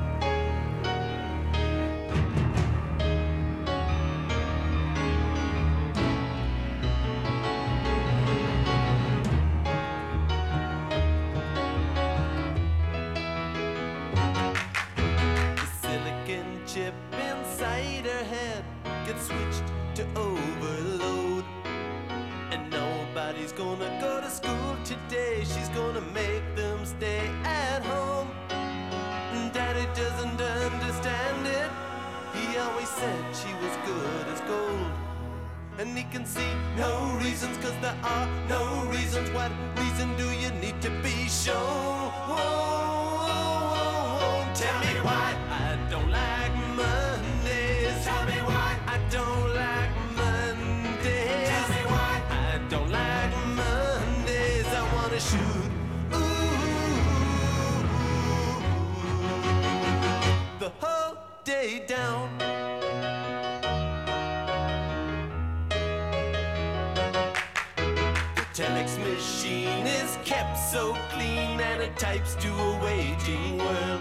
Can see no reasons, cause there are no reasons. What reason do you need to be shown? Tell me why I don't like Mondays. Tell me why I don't like Mondays. Tell me why I don't like Mondays. I wanna shoot. Ooh, the whole day down. so clean and it types to a waging world.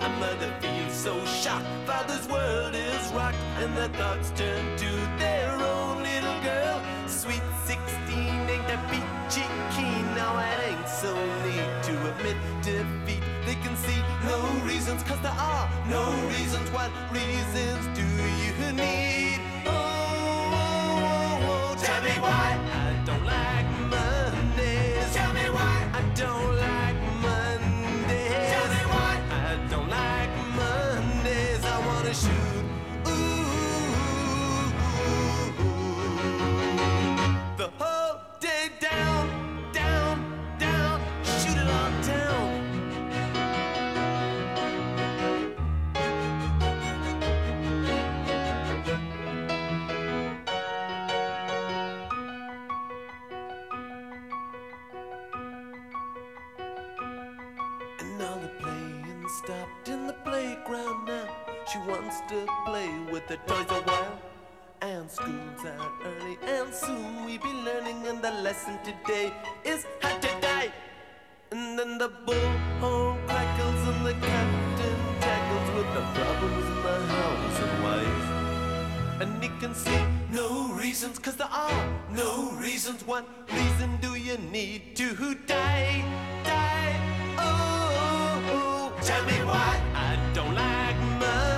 A mother feels so shocked, father's world is rocked, and the thoughts turn to their own little girl. Sweet 16 ain't that peachy keen, now it ain't so neat to admit defeat. They can see no reasons, cause there are no reasons. What reasons do you need? The toys a while. And school's out early, and soon we'll be learning. And the lesson today is how to die. And then the bullhorn crackles, and the captain tackles with the problems in the house and wife. And he can see no reasons, cause there are no reasons. What reason do you need to die? Die. Oh, oh, oh. tell me why I don't like Mondays.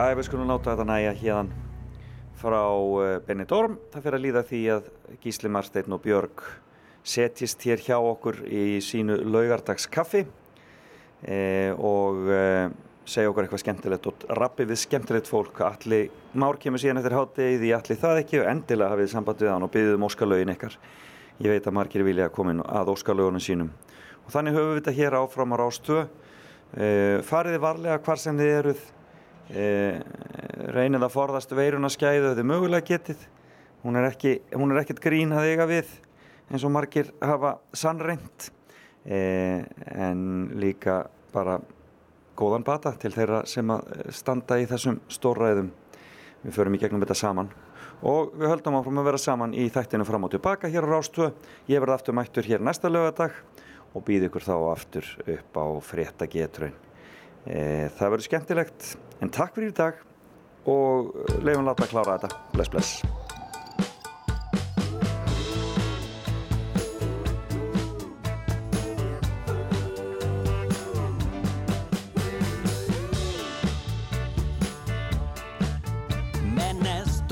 Já, við skulum láta þetta næja hérðan frá uh, Benidorm. Það fyrir að líða því að Gísli Marsteinn og Björg setjist hér hjá okkur í sínu laugardagskaffi eh, og eh, segja okkur eitthvað skemmtilegt og rappi við skemmtilegt fólk. Alli Már kemur síðan eftir háttegið í allir það ekki og endilega hafið samband við hann og byggðum óskalögin ykkar. Ég veit að margir vilja koma inn að óskalögunum sínum. Og þannig höfum við þetta hér áfram á Rástvö. Eh, fariði varlega hvar sem þið eruð Eh, reynið að forðast veiruna skæðu þau mögulega getið. Hún er, ekki, hún er ekkert grín að eiga við eins og margir hafa sannreint eh, en líka bara góðan bata til þeirra sem að standa í þessum stórræðum. Við förum í gegnum þetta saman. Og við höldum áfram að vera saman í þættinu fram og tilbaka hér á Rástvö. Ég verð aftur mættur hér næsta lögadag og býð ykkur þá aftur upp á frétta getraun e, það verður skemmtilegt en takk fyrir í dag og leifum láta að klára þetta. Bless bless. Með nest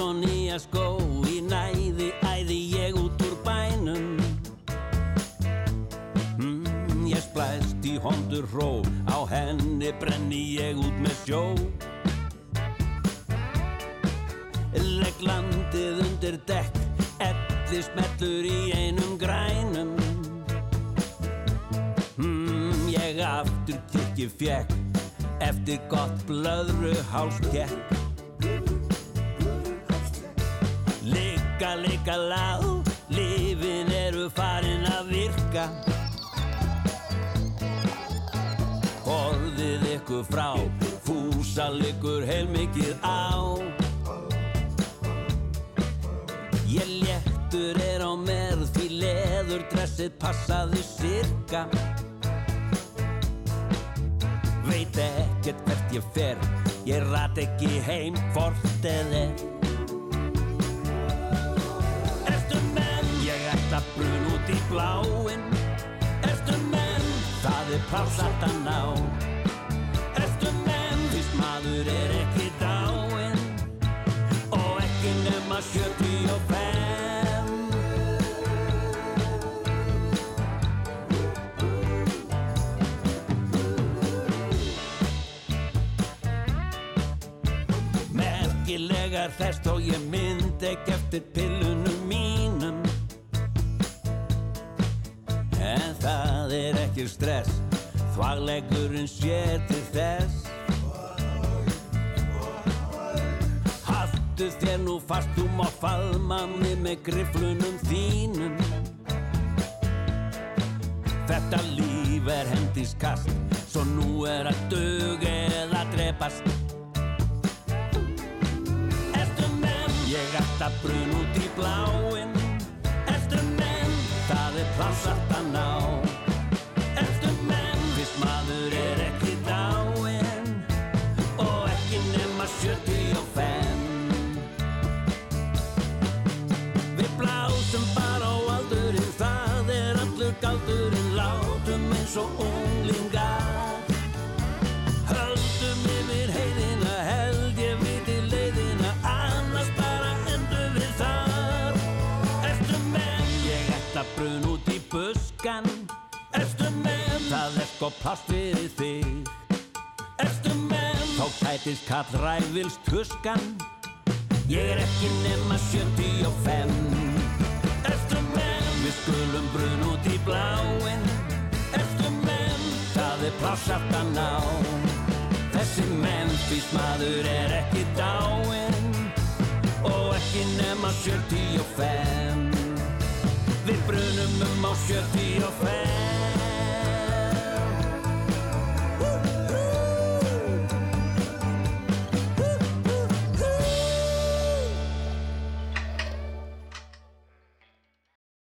hondur hró. Á henni brenni ég út með sjó. Legg landið undir dekk elli smellur í einum grænum. Mm, Ég aftur kirkju fjekk eftir gott blöðru hálskekk Ligga, ligga lág, lifin eru farin að virka Ykkur frá, fúsa liggur heilmikið á Ég léttur er á merð því leður dressið passaði sirka Veit ekkert hvert ég fer, ég rat ekki heim hvort eð er Ertu menn? Ég ætla brun út í bláin Ertu menn? Það er pláss aftan á Ertu menn? Maður er ekki dáin Og ekki nema 75 Merkilegar þess þó ég mynd ekki eftir pillunum mínum. En það er ekki stress Þvaglegurinn sér til þess Haft Haldu þér nú fast, þú má faðma mig með griflunum þínum Þetta líf er hendiskast Svo nú er að dög eða drepast Ertu menn? Ég ætta brun út í bláin Ertu menn? Það er plássart að ná Sko plast fyrir þig. Ertu menn? Þá tætist kall ræfils tuskan. Ég er ekki nema 75 Ertu menn? Við skulum brun út í bláin Ertu menn? Það er plássart að ná. Þessi menn, því maður er ekki dáin Og ekki nema 75 Við brunum um á 75